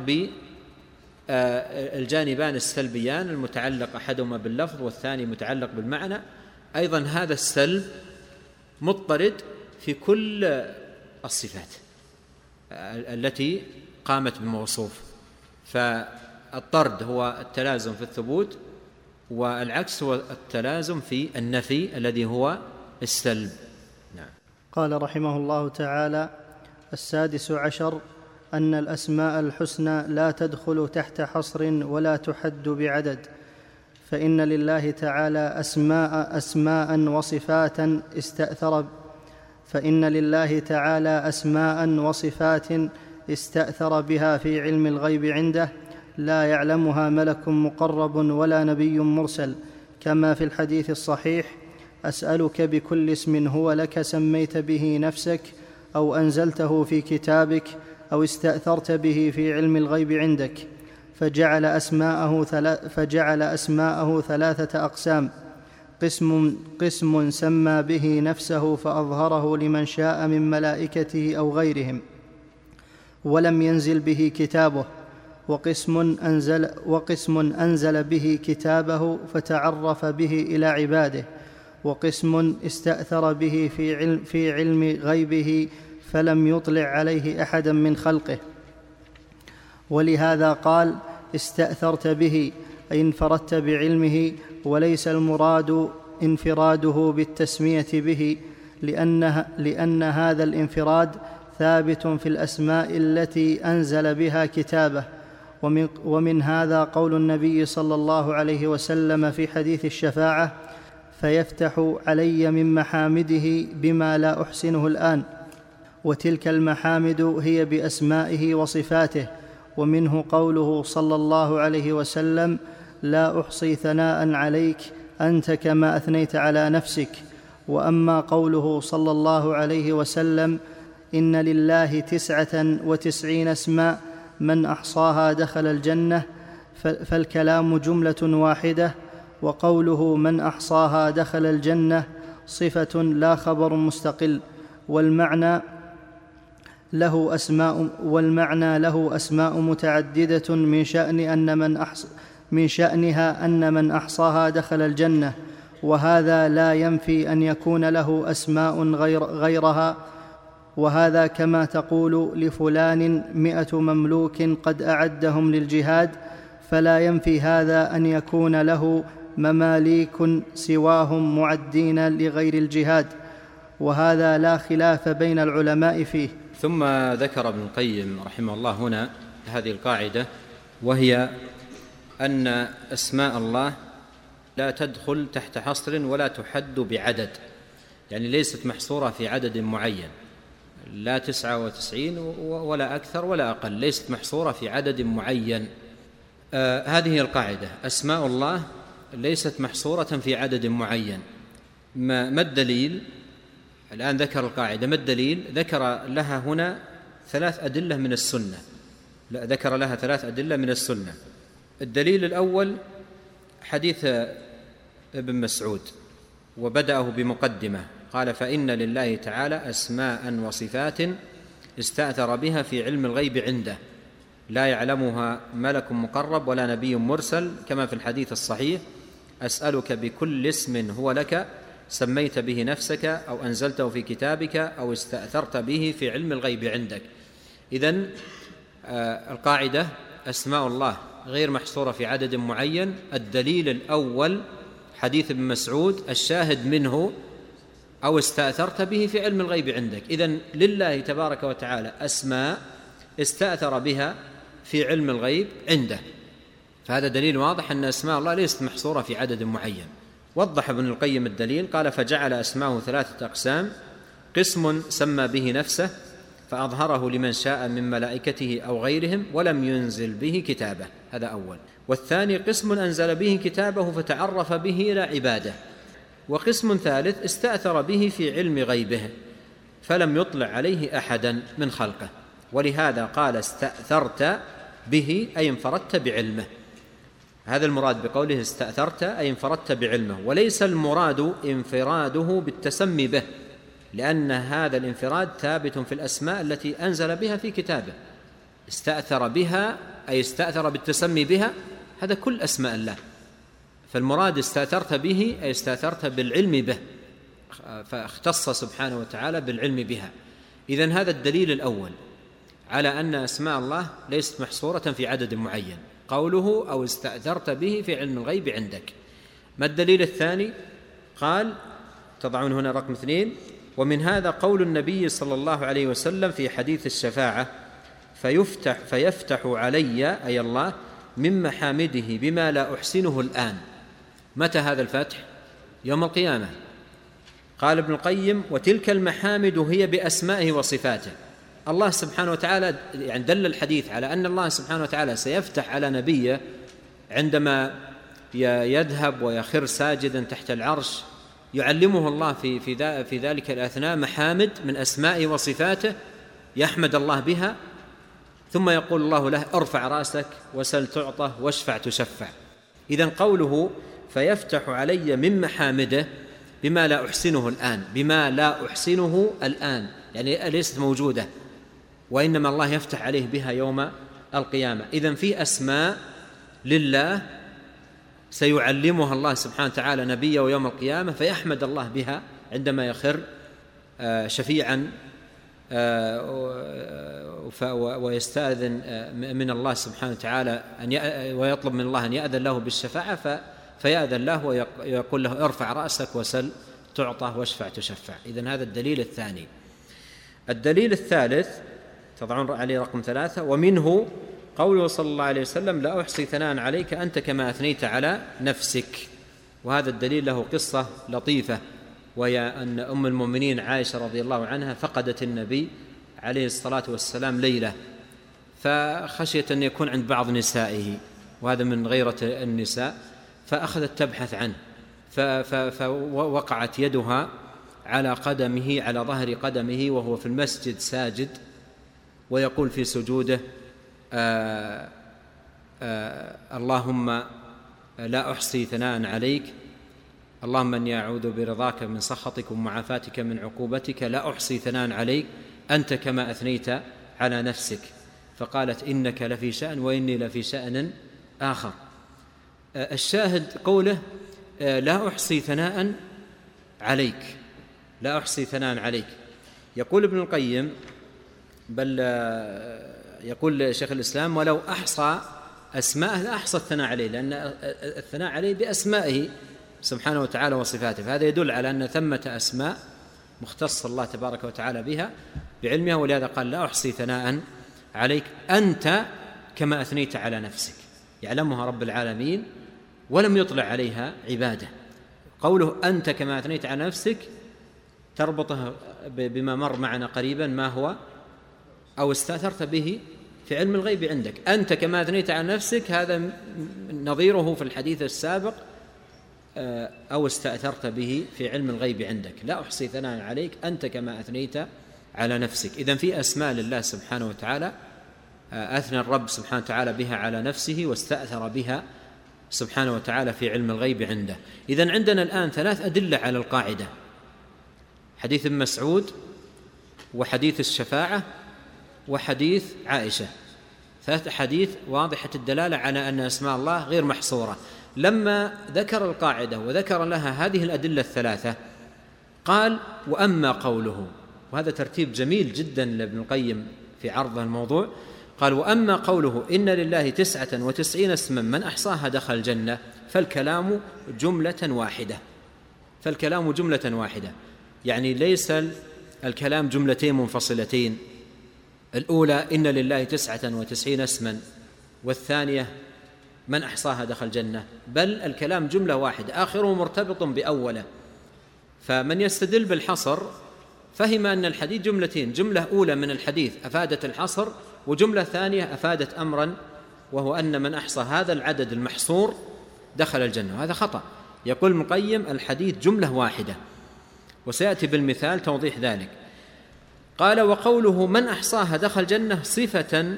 بالجانبان السلبيان المتعلق أحدهما باللفظ والثاني متعلق بالمعنى. أيضا هذا السلب مضطرد في كل الصفات التي قامت بالموصوف. فالطرد هو التلازم في الثبوت والعكس هو التلازم في النفي الذي هو السلب. نعم. قال رحمه الله تعالى السادس عشر أن الأسماء الحسنى لا تدخل تحت حصر ولا تحد بعدد. فإن لله تعالى اسماء أسماء وصفات استاثر فإن لله تعالى أسماء وصفات استأثر بها في علم الغيب عنده لا يعلمها ملك مقرب ولا نبي مرسل. كما في الحديث الصحيح أسألك بكل اسم هو لك سميت به نفسك أو أنزلته في كتابك أو استأثرت به في علم الغيب عندك. فجعل أسماءه, فجعل أسماءه ثلاثة أقسام. قسم قسم سمى به نفسه فأظهره لمن شاء من ملائكته أو غيرهم ولم ينزل به كتابه وقسم أنزل, وقسم أنزل به كتابه فتعرف به إلى عباده وقسم استأثر به في علم, في علم غيبه فلم يطلع عليه أحدا من خلقه. ولهذا قال استأثرت به أي انفردت بعلمه وليس المراد انفراده بالتسمية به لأن, لأن هذا الانفراد ثابت في الأسماء التي أنزل بها كتابه. ومن, ومن هذا قول النبي صلى الله عليه وسلم في حديث الشفاعة فيفتح علي من محامده بما لا أحسنه الآن وتلك المحامد هي بأسمائه وصفاته ومنه قوله صلى الله عليه وسلم لا أحصي ثناء عليك أنت كما أثنيت على نفسك. وأما قوله صلى الله عليه وسلم إن لله تسعة وتسعين اسماء من أحصاها دخل الجنة فالكلام جملة واحدة. وقوله من أحصاها دخل الجنة صفة لا خبر مستقل. والمعنى له أسماء والمعنى له أسماء متعددة من شأن أن من أحص من شأنها أن من أحصاها دخل الجنة وهذا لا ينفي أن يكون له أسماء غير غيرها وهذا كما تقول لفلان مائه مملوك قد أعدهم للجهاد فلا ينفي هذا أن يكون له مماليك سواهم معدين لغير الجهاد. وهذا لا خلاف بين العلماء فيه. ثم ذكر ابن القيم رحمه الله هنا هذه القاعدة وهي أن أسماء الله لا تدخل تحت حصر ولا تحد بعدد يعني ليست محصورة في عدد معين لا تسعة وتسعين ولا أكثر ولا أقل ليست محصورة في عدد معين. آه هذه القاعدة أسماء الله ليست محصورة في عدد معين. ما, ما الدليل؟ الآن ذكر القاعدة. ما الدليل؟ ذكر لها هنا ثلاث أدلة من السنة. لا ذكر لها ثلاث أدلة من السنة. الدليل الأول حديث ابن مسعود وبدأه بمقدمة. قال فإن لله تعالى اسماء وصفات استأثر بها في علم الغيب عنده. لا يعلمها ملك مقرب ولا نبي مرسل. كما في الحديث الصحيح أسألك بكل اسم هو لك سميت به نفسك أو أنزلته في كتابك أو استأثرت به في علم الغيب عندك. إذن آه، القاعدة أسماء الله غير محصورة في عدد معين. الدليل الأول حديث ابن مسعود الشاهد منه أو استأثرت به في علم الغيب عندك. إذن لله تبارك وتعالى أسماء استأثر بها في علم الغيب عنده. فهذا دليل واضح أن أسماء الله ليست محصورة في عدد معين. وضح ابن القيم الدليل قال فجعل أسماءه ثلاثة أقسام قسم سمى به نفسه فأظهره لمن شاء من ملائكته أو غيرهم ولم ينزل به كتابه. هذا أول. والثاني قسم أنزل به كتابه فتعرف به إلى عباده. وقسم ثالث استأثر به في علم غيبه فلم يطلع عليه أحدا من خلقه. ولهذا قال استأثرت به أي انفردت بعلمه. هذا المراد بقوله استأثرت أي انفردت بعلمه وليس المراد انفراده بالتسمي به لأن هذا الانفراد ثابت في الأسماء التي أنزل بها في كتابه. استأثر بها أي استأثر بالتسمي بها هذا كل أسماء الله. فالمراد استأثرت به أي استأثرت بالعلم به فاختص سبحانه وتعالى بالعلم بها. إذن هذا الدليل الأول على أن أسماء الله ليست محصورة في عدد معين. قوله أو استأثرت به في علم الغيب عندك. ما الدليل الثاني؟ قال تضعون هنا رقم اثنين ومن هذا قول النبي صلى الله عليه وسلم في حديث الشفاعة فيفتح فيفتح علي أي الله من محامده بما لا أحسنه الآن. متى هذا الفتح؟ يوم القيامة. قال ابن القيم وتلك المحامد هي بأسمائه وصفاته. الله سبحانه وتعالى يعني دل الحديث على أن الله سبحانه وتعالى سيفتح على نبيه عندما يذهب ويخر ساجدا تحت العرش. يعلمه الله في في في ذلك الأثناء محامد من اسمائه وصفاته يحمد الله بها ثم يقول الله له ارفع رأسك وسل تعطى واشفع تشفع. اذا قوله فيفتح علي من محامده بما لا أحسنه الآن. بما لا أحسنه الآن. يعني ليست موجودة. وإنما الله يفتح عليه بها يوم القيامة. اذا في أسماء لله سيعلمها الله سبحانه وتعالى نبيه يوم القيامة فيحمد الله بها عندما يخر آه، شفيعا آه، آه، من الله سبحانه وتعالى أن ويطلب من الله أن يأذن له بالشفاعة فيأذن له ويقول له ارفع رأسك وسل تعطى واشفع تشفع. إذن هذا الدليل الثاني. الدليل الثالث تضعون عليه رقم ثلاثة. ومنه قوله صلى الله عليه وسلم لا أحصي ثناء عليك أنت كما أثنيت على نفسك. وهذا الدليل له قصة لطيفة وهي أن أم المؤمنين عائشة رضي الله عنها فقدت النبي عليه الصلاة والسلام ليلة فخشيت أن يكون عند بعض نسائه وهذا من غيرة النساء فأخذت تبحث عنه فوقعت يدها على قدمه على ظهر قدمه وهو في المسجد ساجد. ويقول في سجوده آآ آآ اللهم لا أحصي ثناء عليك اللهم إني أعوذ برضاك من سخطك ومعافاتك من عقوبتك لا أحصي ثناء عليك أنت كما أثنيت على نفسك. فقالت إنك لفي شأن وإني لفي شأن آخر. الشاهد قوله لا أحصي ثناء عليك لا أحصي ثناء عليك. يقول ابن القيم بل يقول شيخ الإسلام ولو أحصى أسماءه لأحصى الثناء عليه لأن الثناء عليه بأسمائه سبحانه وتعالى وصفاته. فهذا يدل على أن ثمة أسماء مختص الله تبارك وتعالى بها بعلمها ولهذا قال لا أحصي ثناء عليك أنت كما أثنيت على نفسك. يعلمها رب العالمين ولم يطلع عليها عبادة. قوله أنت كما أثنيت على نفسك تربطه بما مر معنا قريبا ما هو أو استأثرت به في علم الغيب عندك. أنت كما أثنيت على نفسك هذا نظيره في الحديث السابق آه، أو استأثرت به في علم الغيب عندك. لا أحصي ثناء عليك أنت كما أثنيت على نفسك. إذن في أسماء لله سبحانه وتعالى آه، أثنى الرب سبحانه وتعالى بها على نفسه واستأثر بها سبحانه وتعالى في علم الغيب عنده. إذن عندنا الآن ثلاث أدلة على القاعدة. حديث مسعود وحديث الشفاعة وحديث عائشة. ثلاث أحاديث واضحة الدلالة على أن أسماء الله غير محصورة. لما ذكر القاعدة وذكر لها هذه الأدلة الثلاثة قال وأما قوله وهذا ترتيب جميل جدا لابن القيم في عرض الموضوع. قال وأما قوله إن لله تسعة وتسعين اسما من أحصاها دخل الجنة فالكلام جملة واحدة. فالكلام جملة واحدة. يعني ليس الكلام جملتين منفصلتين. الأولى إن لله تسعة وتسعين اسما والثانية من أحصاها دخل الجنه بل الكلام جملة واحدة اخره مرتبط بأوله. فمن يستدل بالحصر فهم أن الحديث جملتين جملة أولى من الحديث أفادت الحصر وجملة ثانية أفادت امرا وهو أن من أحصى هذا العدد المحصور دخل الجنة. وهذا خطأ. يقول المقيم الحديث جملة واحدة. وسيأتي بالمثال توضيح ذلك. قال وقوله من أحصاها دخل الجنه صفة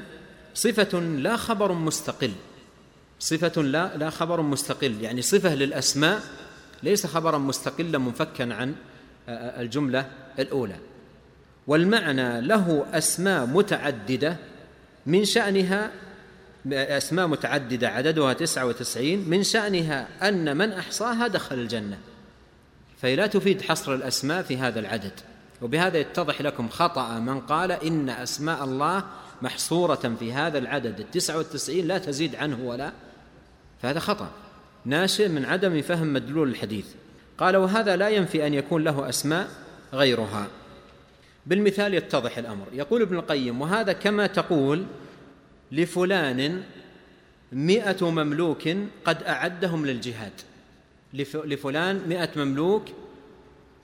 صفة لا خبر مستقل. صفة لا لا خبر مستقل يعني صفة للأسماء ليس خبرا مستقلا منفكا عن الجملة الأولى. والمعنى له أسماء متعددة من شأنها أسماء متعددة عددها تسعة وتسعين من شأنها أن من أحصاها دخل الجنة. فهي لا تفيد حصر الأسماء في هذا العدد. وبهذا يتضح لكم خطأ من قال إن أسماء الله محصورة في هذا العدد. التسعة والتسعين لا تزيد عنه ولا. فهذا خطأ. ناشئ من عدم فهم مدلول الحديث. قال وهذا لا ينفي أن يكون له أسماء غيرها. بالمثال يتضح الأمر. يقول ابن القيم وهذا كما تقول لفلان مئة مملوك قد أعدهم للجهاد. لفلان مئة مملوك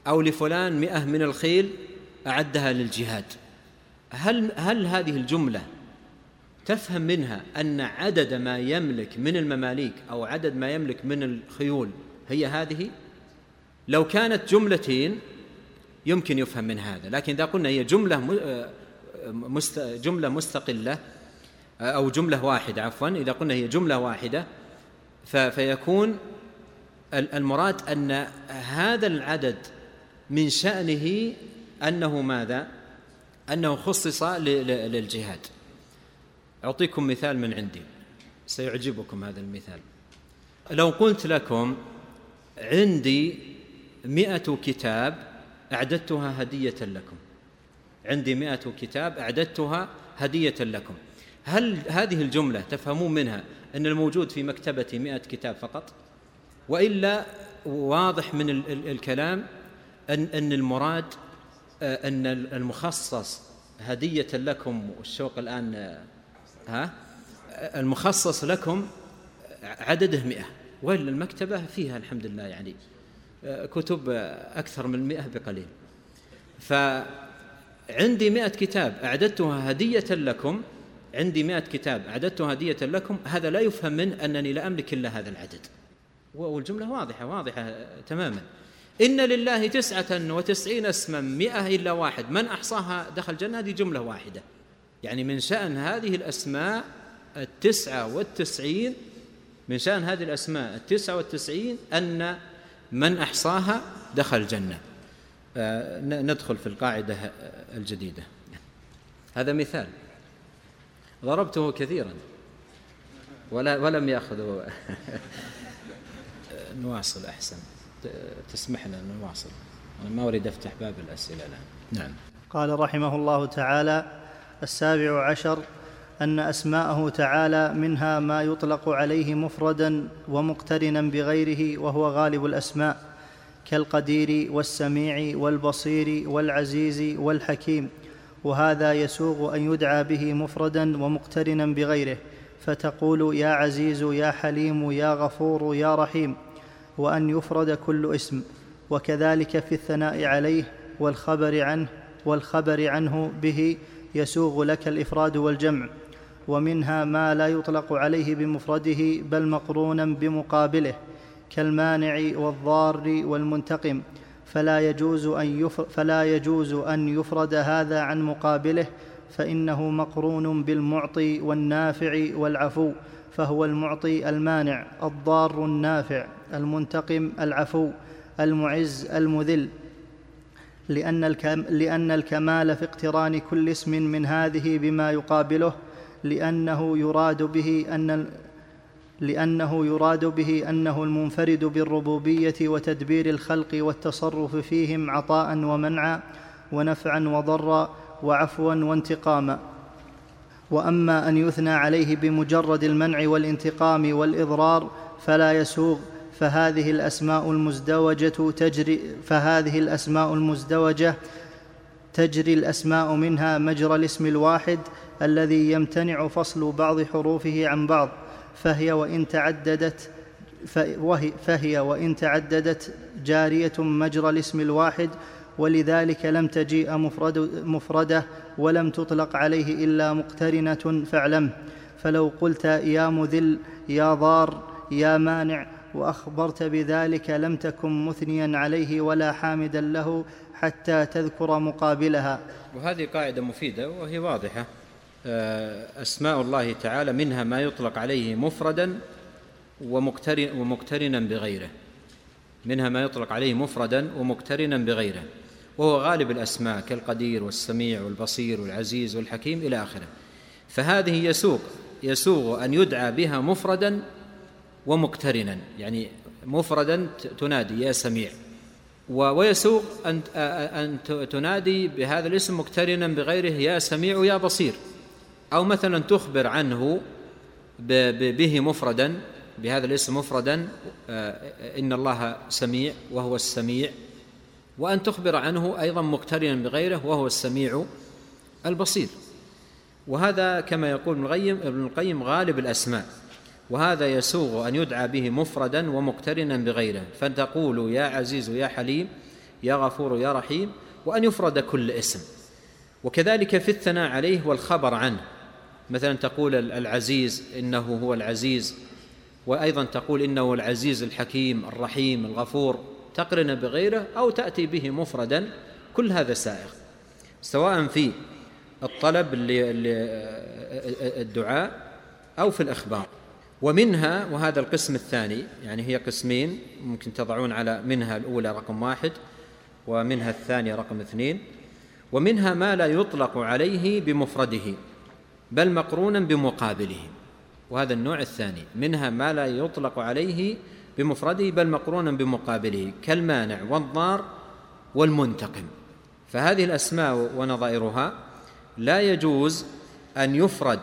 أو لفلان مئة من الخيل أعدها للجهاد. هل هل هذه الجملة تفهم منها أن عدد ما يملك من المماليك أو عدد ما يملك من الخيول هي هذه؟ لو كانت جملتين يمكن يفهم من هذا لكن إذا قلنا هي جملة مست جملة مستقلة أو جملة واحدة عفوا إذا قلنا هي جملة واحدة فيكون المراد أن هذا العدد من شأنه أنه ماذا؟ أنه خصص للجهاد. أعطيكم مثال من عندي. سيعجبكم هذا المثال. لو قلت لكم عندي مئة كتاب أعددتها هدية لكم. عندي مئة كتاب أعددتها هدية لكم. هل هذه الجملة تفهمون منها أن الموجود في مكتبتي مئة كتاب فقط؟ وإلا واضح من الكلام أن, أن المراد أن المخصص هدية لكم والشوق الآن ها؟ المخصص لكم عدده مئة وإلا المكتبة فيها الحمد لله يعني كتب أكثر من مئة بقليل. فعندي مئة كتاب أعددتها هدية لكم عندي مئة كتاب أعددتها هدية لكم هذا لا يفهم من أنني لا أملك إلا هذا العدد. والجملة واضحة واضحة تماما. إن لله تسعة وتسعين اسما مئة إلا واحد. من أحصاها دخل الجنة؟ هذه جملة واحدة. يعني من شأن هذه الأسماء التسعة والتسعين من شأن هذه الأسماء التسعة والتسعين أن من أحصاها دخل الجنة. آه، ندخل في القاعدة الجديدة. هذا مثال. ضربته كثيرا. ولا ولم يأخذوا نواصل أحسن. تسمح لنا نواصل. أنا ما أريد أفتح باب الأسئلة الآن. نعم. قال رحمه الله تعالى السابع عشر أن أسماءه تعالى منها ما يطلق عليه مفردا ومقترنا بغيره وهو غالب الأسماء كالقدير والسميع والبصير والعزيز والحكيم. وهذا يسوغ أن يدعى به مفردا ومقترنا بغيره فتقول يا عزيز يا حليم يا غفور يا رحيم. وأن يفرد كل اسم وكذلك في الثناء عليه والخبر عنه والخبر عنه به يسوغ لك الإفراد والجمع ومنها ما لا يطلق عليه بمفرده بل مقرونا بمقابله كالمانع والضار والمنتقم فلا يجوز أن يفر فلا يجوز أن يفرد هذا عن مقابله فإنه مقرون بالمعطي والنافع والعفو. فهو المعطي المانع الضار النافع المنتقم العفو المعز المذل. لأن, الكم لأن الكمال في اقتران كل اسم من هذه بما يقابله لأنه يراد به أن لأنه يراد به أنه المنفرد بالربوبية وتدبير الخلق والتصرف فيهم عطاء ومنعا ونفعا وضرا وعفوا وانتقاما. وأما أن يثنى عليه بمجرد المنع والانتقام والإضرار فلا يسوغ فهذه الأسماء المزدوجة تجري فهذه الأسماء المزدوجة تجري الأسماء منها مجرى الاسم الواحد الذي يمتنع فصل بعض حروفه عن بعض فهي وإن تعددت فهي وإن تعددت جارية مجرى الاسم الواحد ولذلك لم تجيء مفرد مفردة ولم تطلق عليه إلا مقترنة فاعلم. فلو قلت يا مذل يا ضار يا مانع وأخبرت بذلك لم تكن مثنيا عليه ولا حامدا له حتى تذكر مقابلها. وهذه قاعدة مفيدة وهي واضحة. آه، أسماء الله تعالى منها ما يطلق عليه مفردا ومقترنا بغيره. منها ما يطلق عليه مفردا ومقترنا بغيره. وهو غالب الأسماء كالقدير والسميع والبصير والعزيز والحكيم إلى آخره. فهذه يسوق يسوغ أن يدعى بها مفردا ومقترنا يعني مفردا تنادي يا سميع. ويسوق أن أن تنادي بهذا الاسم مقترنا بغيره يا سميع يا بصير. أو مثلا تخبر عنه به مفردا بهذا الاسم مفردا إن الله سميع وهو السميع. وأن تخبر عنه أيضا مقترنا بغيره وهو السميع البصير. وهذا كما يقول ابن القيم ابن القيم غالب الأسماء. وهذا يسوغ أن يدعى به مفردا ومقترنا بغيره. فتقول يا عزيز يا حليم يا غفور يا رحيم وأن يفرد كل اسم. وكذلك في الثناء عليه والخبر عنه. مثلا تقول العزيز إنه هو العزيز. وأيضا تقول إنه العزيز الحكيم الرحيم الغفور. تقرن بغيره أو تأتي به مفردا كل هذا سائغ. سواء في الطلب الدعاء أو في الإخبار. ومنها وهذا القسم الثاني يعني هي قسمين ممكن تضعون على منها الأولى رقم واحد ومنها الثانية رقم اثنين ومنها ما لا يطلق عليه بمفرده بل مقرونا بمقابله. وهذا النوع الثاني منها ما لا يطلق عليه بمفرده بل مقرونا بمقابله كالمانع والضار والمنتقم. فهذه الأسماء ونظائرها لا يجوز أن يفرد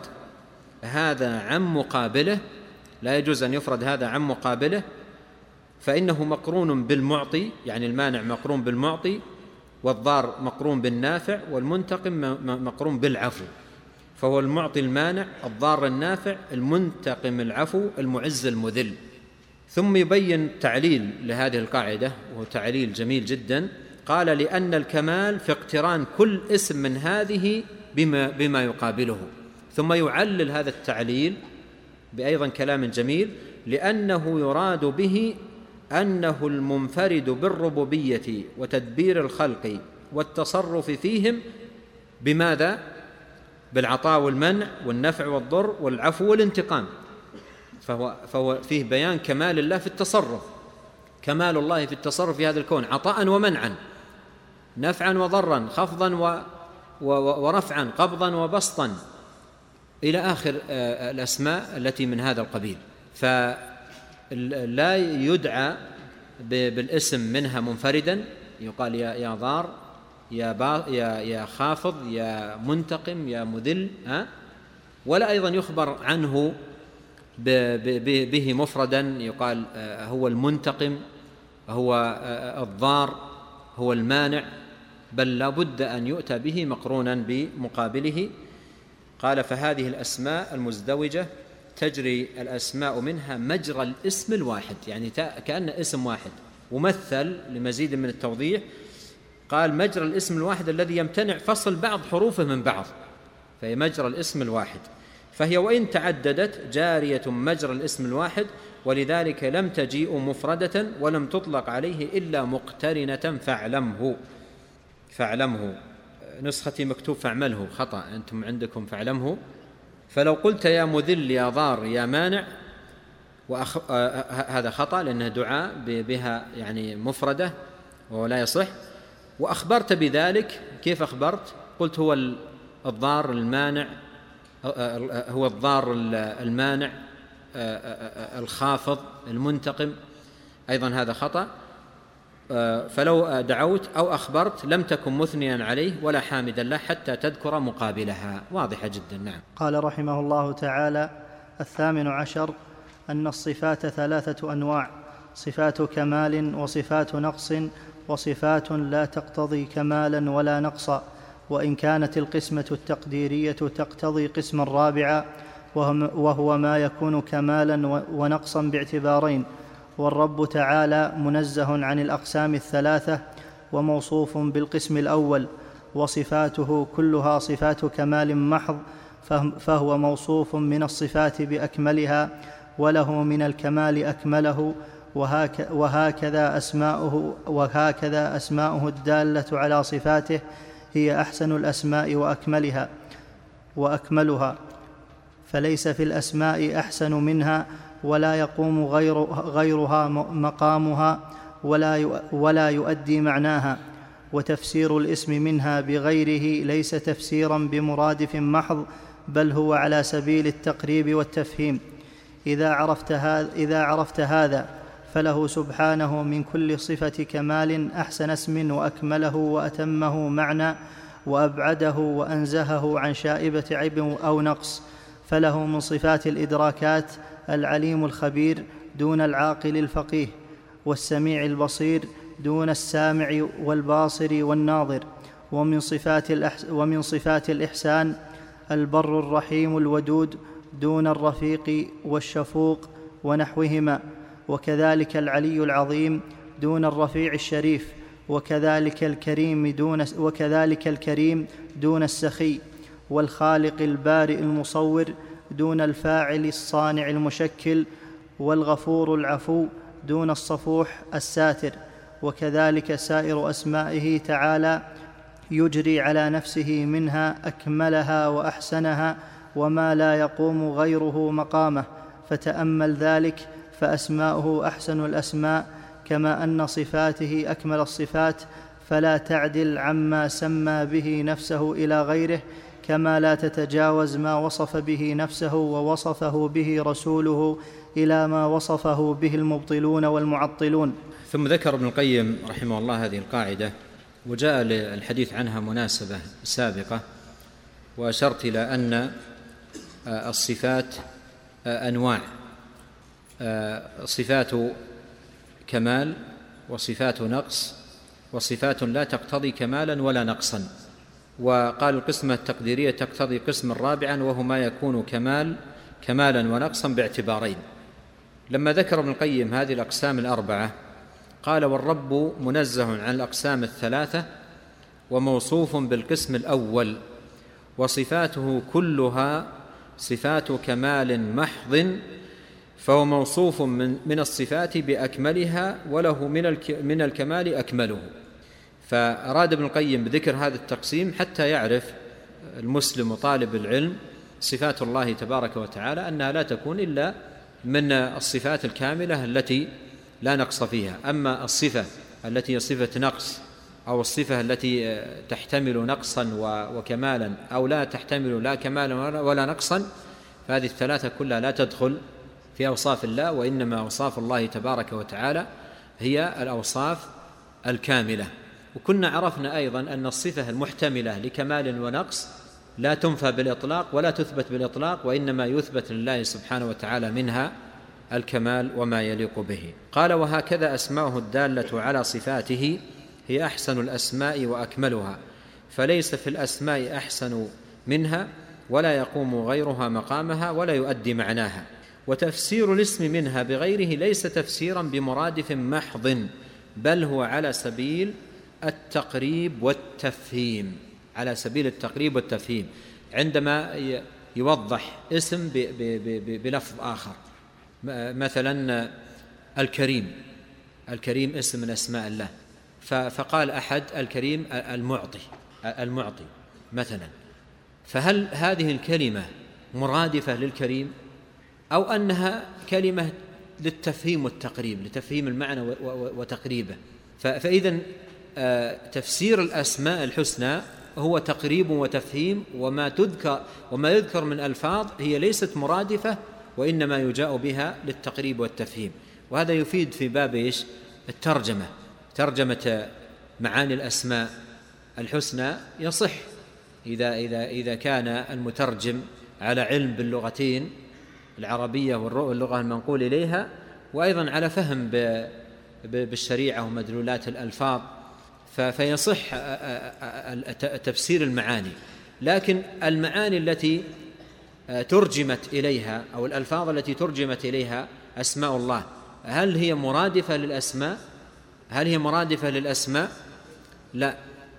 هذا عن مقابله لا يجوز أن يفرد هذا عن مقابله فإنه مقرون بالمعطي يعني المانع مقرون بالمعطي والضار مقرون بالنافع والمنتقم مقرون بالعفو. فهو المعطي المانع الضار النافع المنتقم العفو المعز المذل. ثم يبين تعليل لهذه القاعدة وهو تعليل جميل جدا. قال لأن الكمال في اقتران كل اسم من هذه بما, بما يقابله. ثم يعلل هذا التعليل بايضا كلام جميل لأنه يراد به أنه المنفرد بالربوبية وتدبير الخلق والتصرف فيهم بماذا؟ بالعطاء والمنع والنفع والضر والعفو والانتقام. فهو, فهو فيه بيان كمال الله في التصرف. كمال الله في التصرف في هذا الكون عطاء ومنعا نفعا وضرا خفضا و ورفعا قبضا وبسطا. إلى آخر آه، الأسماء التي من هذا القبيل. فلا يدعى بالاسم منها منفردا. يقال يا يا ضار يا با يا يا خافض يا منتقم يا مذل ها؟ ولا أيضا يخبر عنه به مفردا يقال آه، هو المنتقم هو آه، الضار هو المانع بل لا بد أن يؤتى به مقرونا بمقابله. قال فهذه الأسماء المزدوجة تجري الأسماء منها مجرى الاسم الواحد يعني كأن اسم واحد. ومثل لمزيد من التوضيح قال مجرى الاسم الواحد الذي يمتنع فصل بعض حروفه من بعض فهي مجرى الاسم الواحد. فهي وإن تعددت جارية مجرى الاسم الواحد ولذلك لم تجيء مفردة ولم تطلق عليه إلا مقترنة فاعلمه. فاعلمه. نسختي مكتوب فاعمله خطأ. أنتم عندكم فاعلمه. فلو قلت يا مذل يا ضار يا مانع وأخ... آه هذا خطأ لأنه دعاء بها يعني مفردة وهو لا يصح. وأخبرت بذلك كيف أخبرت؟ قلت هو الضار المانع هو الضار المانع الخافض المنتقم. أيضا هذا خطأ. فلو دعوت أو أخبرت لم تكن مثنيا عليه ولا حامدا له حتى تذكر مقابلها. واضحة جدا نعم. قال رحمه الله تعالى الثامن عشر أن الصفات ثلاثة أنواع صفات كمال وصفات نقص وصفات لا تقتضي كمالا ولا نقصا. وإن كانت القسمة التقديرية تقتضي قسما رابعا وهو ما يكون كمالا ونقصا باعتبارين والرب تعالى منزه عن الأقسام الثلاثة وموصوف بالقسم الأول وصفاته كلها صفات كمال محض فهو موصوف من الصفات بأكملها وله من الكمال أكمله وهكذا اسماؤه وهكذا أسماؤه الدالة على صفاته هي أحسن الأسماء وأكملها وأكملها. فليس في الأسماء أحسن منها ولا يقوم غير غيرها مقامها ولا ولا يؤدي معناها. وتفسير الاسم منها بغيره ليس تفسيرا بمرادف محض بل هو على سبيل التقريب والتفهيم. إذا عرفت هذا, إذا عرفت هذا فله سبحانه من كل صفة كمال أحسن اسم وأكمله وأتمه معنى وأبعده وأنزهه عن شائبة عيب أو نقص. فله من صفات الإدراكات العليم الخبير دون العاقل الفقيه والسميع البصير دون السامع والباصر والناظر. ومن صفات, الأحس ومن صفات الإحسان البر الرحيم الودود دون الرفيق والشفوق ونحوهما. وكذلك العلي العظيم دون الرفيع الشريف وكذلك الكريم دون وكذلك الكريم دون السخي والخالق البارئ المصور دون الفاعل الصانع المشكل والغفور العفو دون الصفوح الساتر. وكذلك سائر أسمائه تعالى يجري على نفسه منها أكملها وأحسنها وما لا يقوم غيره مقامه. فتأمل ذلك فأسماؤه أحسن الأسماء كما أن صفاته أكمل الصفات فلا تعدل عما سمى به نفسه إلى غيره كما لا تتجاوز ما وصف به نفسه ووصفه به رسوله إلى ما وصفه به المبطلون والمعطلون. ثم ذكر ابن القيم رحمه الله هذه القاعدة وجاء للحديث عنها مناسبة سابقة وأشرت إلى أن الصفات أنواع. صفات كمال وصفات نقص وصفات لا تقتضي كمالا ولا نقصا. وقال القسمة التقديرية تقتضي قسما رابعا وهو ما يكون كمال كمالا ونقصا باعتبارين. لما ذكر ابن القيم هذه الأقسام الأربعة قال والرب منزه عن الأقسام الثلاثة وموصوف بالقسم الأول وصفاته كلها صفات كمال محض فهو موصوف من من الصفات بأكملها وله من من الكمال أكمله. فأراد ابن القيم بذكر هذا التقسيم حتى يعرف المسلم وطالب العلم صفات الله تبارك وتعالى أنها لا تكون إلا من الصفات الكاملة التي لا نقص فيها. أما الصفة التي هي صفة نقص أو الصفة التي تحتمل نقصا وكمالا أو لا تحتمل لا كمالا ولا نقصا فهذه الثلاثة كلها لا تدخل في أوصاف الله وإنما أوصاف الله تبارك وتعالى هي الأوصاف الكاملة. وكنا عرفنا أيضا أن الصفة المحتملة لكمال ونقص لا تنفى بالإطلاق ولا تثبت بالإطلاق وإنما يثبت لله سبحانه وتعالى منها الكمال وما يليق به. قال وهكذا أسماؤه الدالة على صفاته هي أحسن الأسماء وأكملها فليس في الأسماء أحسن منها ولا يقوم غيرها مقامها ولا يؤدي معناها. وتفسير الاسم منها بغيره ليس تفسيرا بمرادف محض بل هو على سبيل التقريب والتفهيم. على سبيل التقريب والتفهيم. عندما يوضح اسم بلفظ آخر. مثلا الكريم. الكريم اسم من أسماء الله. فقال أحد الكريم المعطي. المعطي مثلا. فهل هذه الكلمة مرادفة للكريم؟ أو أنها كلمة للتفهيم والتقريب لتفهيم المعنى وتقريبه. فإذا آه، تفسير الأسماء الحسنى هو تقريب وتفهيم وما تذكر وما يذكر من ألفاظ هي ليست مرادفة وإنما يجاء بها للتقريب والتفهيم. وهذا يفيد في باب إيش؟ الترجمة. ترجمة معاني الأسماء الحسنى يصح إذا إذا إذا كان المترجم على علم باللغتين العربية واللغة المنقول إليها وأيضا على فهم بالشريعة ومدلولات الألفاظ فيصح تفسير المعاني. لكن المعاني التي ترجمت إليها أو الألفاظ التي ترجمت إليها أسماء الله هل هي مرادفة للأسماء؟ هل هي مرادفة للأسماء؟ لا.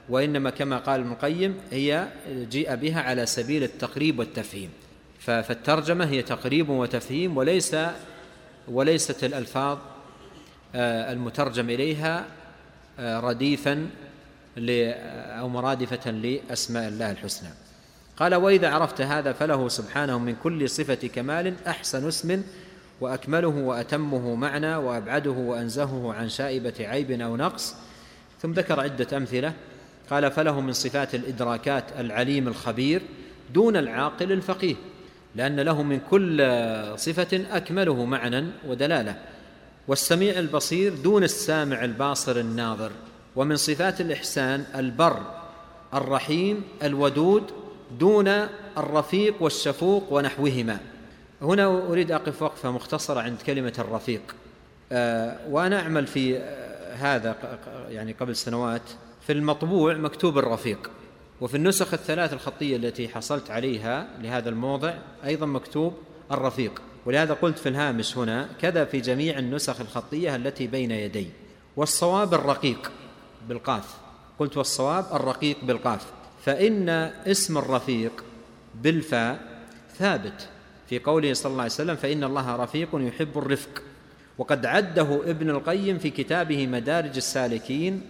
وإنما كما قال ابن القيم هي جيء بها على سبيل التقريب والتفهيم. فالترجمة هي تقريب وتفهيم وليس وليست الألفاظ آه، المترجم إليها آه، رديفا أو مرادفة لأسماء الله الحسنى. قال وإذا عرفت هذا فله سبحانه من كل صفة كمال أحسن اسم وأكمله وأتمه معنى وأبعده وأنزهه عن شائبة عيب أو نقص. ثم ذكر عدة أمثلة. قال فله من صفات الإدراكات العليم الخبير دون العاقل الفقيه. لأن له من كل صفة أكمله معنى ودلالة. والسميع البصير دون السامع الباصر الناظر. ومن صفات الإحسان البر الرحيم الودود دون الرفيق والشفوق ونحوهما. هنا أريد أقف وقفة مختصرة عند كلمة الرفيق. آه، وأنا أعمل في هذا يعني قبل سنوات في المطبوع مكتوب الرفيق. وفي النسخ الثلاث الخطية التي حصلت عليها لهذا الموضع أيضا مكتوب الرفيق. ولهذا قلت في الهامش هنا كذا في جميع النسخ الخطية التي بين يدي. والصواب الرقيق بالقاف. قلت والصواب الرقيق بالقاف. فإن اسم الرفيق بالفاء ثابت في قوله صلى الله عليه وسلم فإن الله رفيق يحب الرفق. وقد عده ابن القيم في كتابه مدارج السالكين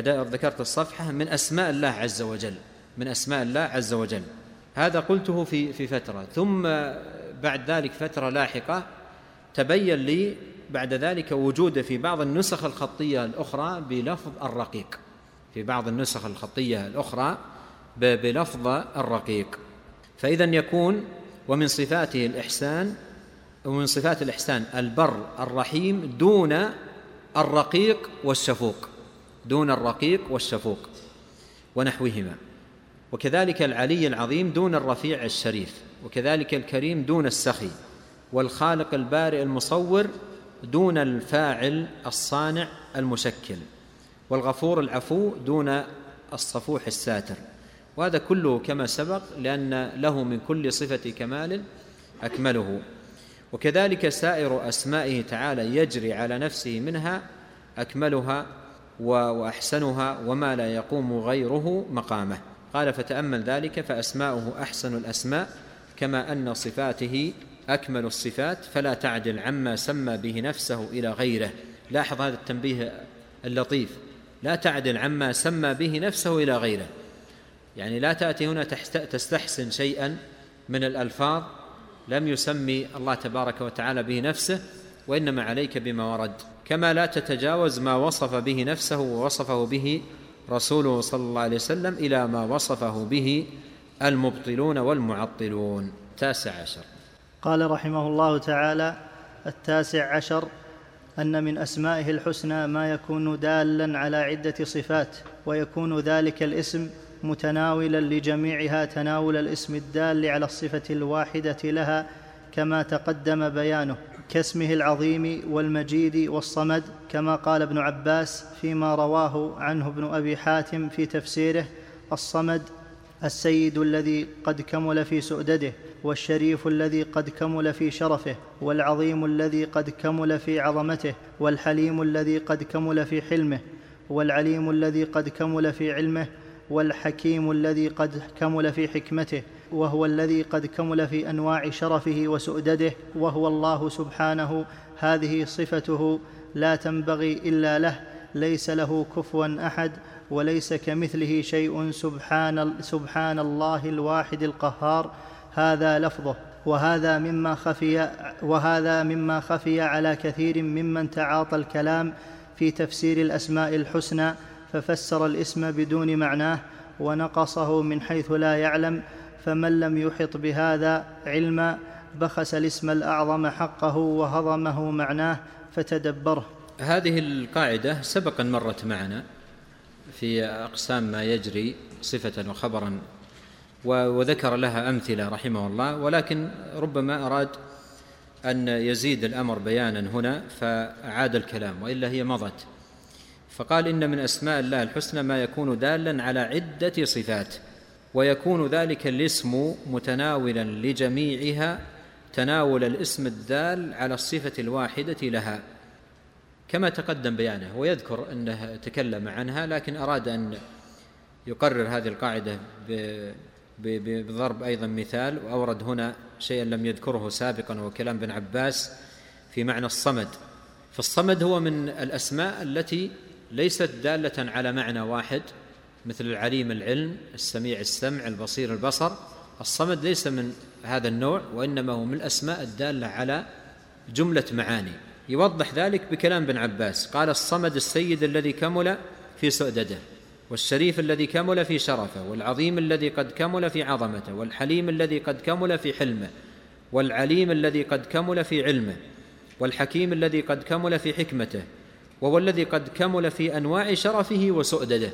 ذكرت الصفحة من أسماء الله عز وجل من أسماء الله عز وجل. هذا قلته في في فترة. ثم بعد ذلك فترة لاحقة تبين لي بعد ذلك وجود في بعض النسخ الخطية الأخرى بلفظ الرقيق. في بعض النسخ الخطية الأخرى بلفظ الرقيق. فإذا يكون ومن صفاته الإحسان ومن صفات الإحسان البر الرحيم دون الرقيق والشفوق. دون الرقيق والشفوق ونحوهما. وكذلك العلي العظيم دون الرفيع الشريف وكذلك الكريم دون السخي والخالق البارئ المصور دون الفاعل الصانع المشكل والغفور العفو دون الصفوح الساتر. وهذا كله كما سبق لأن له من كل صفة كمال أكمله. وكذلك سائر أسمائه تعالى يجري على نفسه منها أكملها وأحسنها وما لا يقوم غيره مقامه. قال فتأمل ذلك فأسماؤه أحسن الأسماء كما أن صفاته أكمل الصفات فلا تعدل عما سمى به نفسه إلى غيره. لاحظ هذا التنبيه اللطيف. لا تعدل عما سمى به نفسه إلى غيره. يعني لا تأتي هنا تستحسن شيئا من الألفاظ لم يسمي الله تبارك وتعالى به نفسه وإنما عليك بما ورد كما لا تتجاوز ما وصف به نفسه ووصفه به رسوله صلى الله عليه وسلم إلى ما وصفه به المبطلون والمعطلون. تاسع عشر. قال رحمه الله تعالى التاسع عشر أن من أسمائه الحسنى ما يكون دالا على عدة صفات ويكون ذلك الاسم متناولا لجميعها تناول الاسم الدال على الصفة الواحدة لها كما تقدم بيانه. كاسمه العظيم والمجيد والصمد كما قال ابن عباس فيما رواه عنه ابن أبي حاتم في تفسيره الصمد السيد الذي قد كمل في سؤدده والشريف الذي قد كمل في شرفه والعظيم الذي قد كمل في عظمته والحليم الذي قد كمل في حلمه والعليم الذي قد كمل في علمه والحكيم الذي قد كمل في حكمته وهو الذي قد كمل في أنواع شرفه وسؤدده وهو الله سبحانه. هذه صفته لا تنبغي إلا له ليس له كفوا أحد وليس كمثله شيء سبحان, سبحان الله الواحد القهار. هذا لفظه وهذا مما خفي وهذا مما خفي على كثير ممن تعاطى الكلام في تفسير الأسماء الحسنى ففسر الاسم بدون معناه ونقصه من حيث لا يعلم. فمن لم يحط بهذا علما بخس الاسم الأعظم حقه وهضمه معناه فتدبره. هذه القاعدة سبق أن مرت معنا في أقسام ما يجري صفة وخبرا وذكر لها أمثلة رحمه الله ولكن ربما أراد أن يزيد الأمر بيانا هنا فأعاد الكلام وإلا هي مضت. فقال إن من أسماء الله الحسنى ما يكون دالا على عدة صفات. ويكون ذلك الاسم متناولا لجميعها تناول الاسم الدال على الصفة الواحدة لها. كما تقدم بيانه ويذكر أنه تكلم عنها لكن أراد أن يقرر هذه القاعدة بضرب أيضا مثال وأورد هنا شيئا لم يذكره سابقا وهو كلام بن عباس في معنى الصمد. فالصمد هو من الأسماء التي ليست دالة على معنى واحد. مثل العليم العلم السميع السمع البصير البصر. الصمد ليس من هذا النوع وإنما هو من الأسماء الدالة على جملة معاني. يوضح ذلك بكلام بن عباس. قال الصمد السيد الذي كمل في سؤدده والشريف الذي كمل في شرفه والعظيم الذي قد كمل في عظمته والحليم الذي قد كمل في حلمه والعليم الذي قد كمل في علمه والحكيم الذي قد كمل في حكمته وهو الذي قد كمل في أنواع شرفه وسؤدده.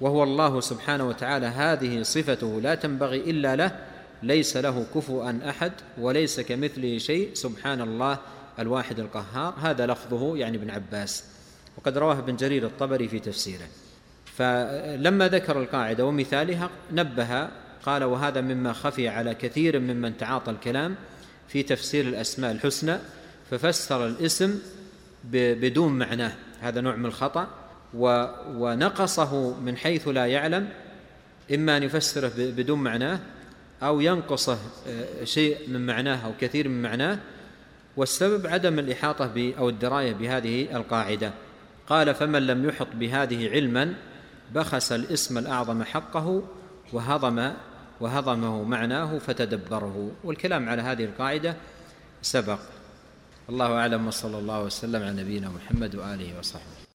وهو الله سبحانه وتعالى هذه صفته لا تنبغي إلا له ليس له كفوا أحد وليس كمثله شيء سبحان الله الواحد القهار. هذا لفظه يعني ابن عباس. وقد رواه ابن جرير الطبري في تفسيره. فلما ذكر القاعدة ومثالها نبه قال وهذا مما خفي على كثير ممن تعاطى الكلام في تفسير الأسماء الحسنى ففسر الاسم بدون معناه. هذا نوع من الخطأ. ونقصه من حيث لا يعلم إما أن يفسره بدون معناه أو ينقصه آه، شيء من معناه أو كثير من معناه والسبب عدم الإحاطة أو الدراية بهذه القاعدة. قال فمن لم يحط بهذه علما بخس الإسم الأعظم حقه وهضم وهضمه معناه فتدبره. والكلام على هذه القاعدة سبق. الله أعلم وصلى الله وسلم على نبينا محمد وآله وصحبه.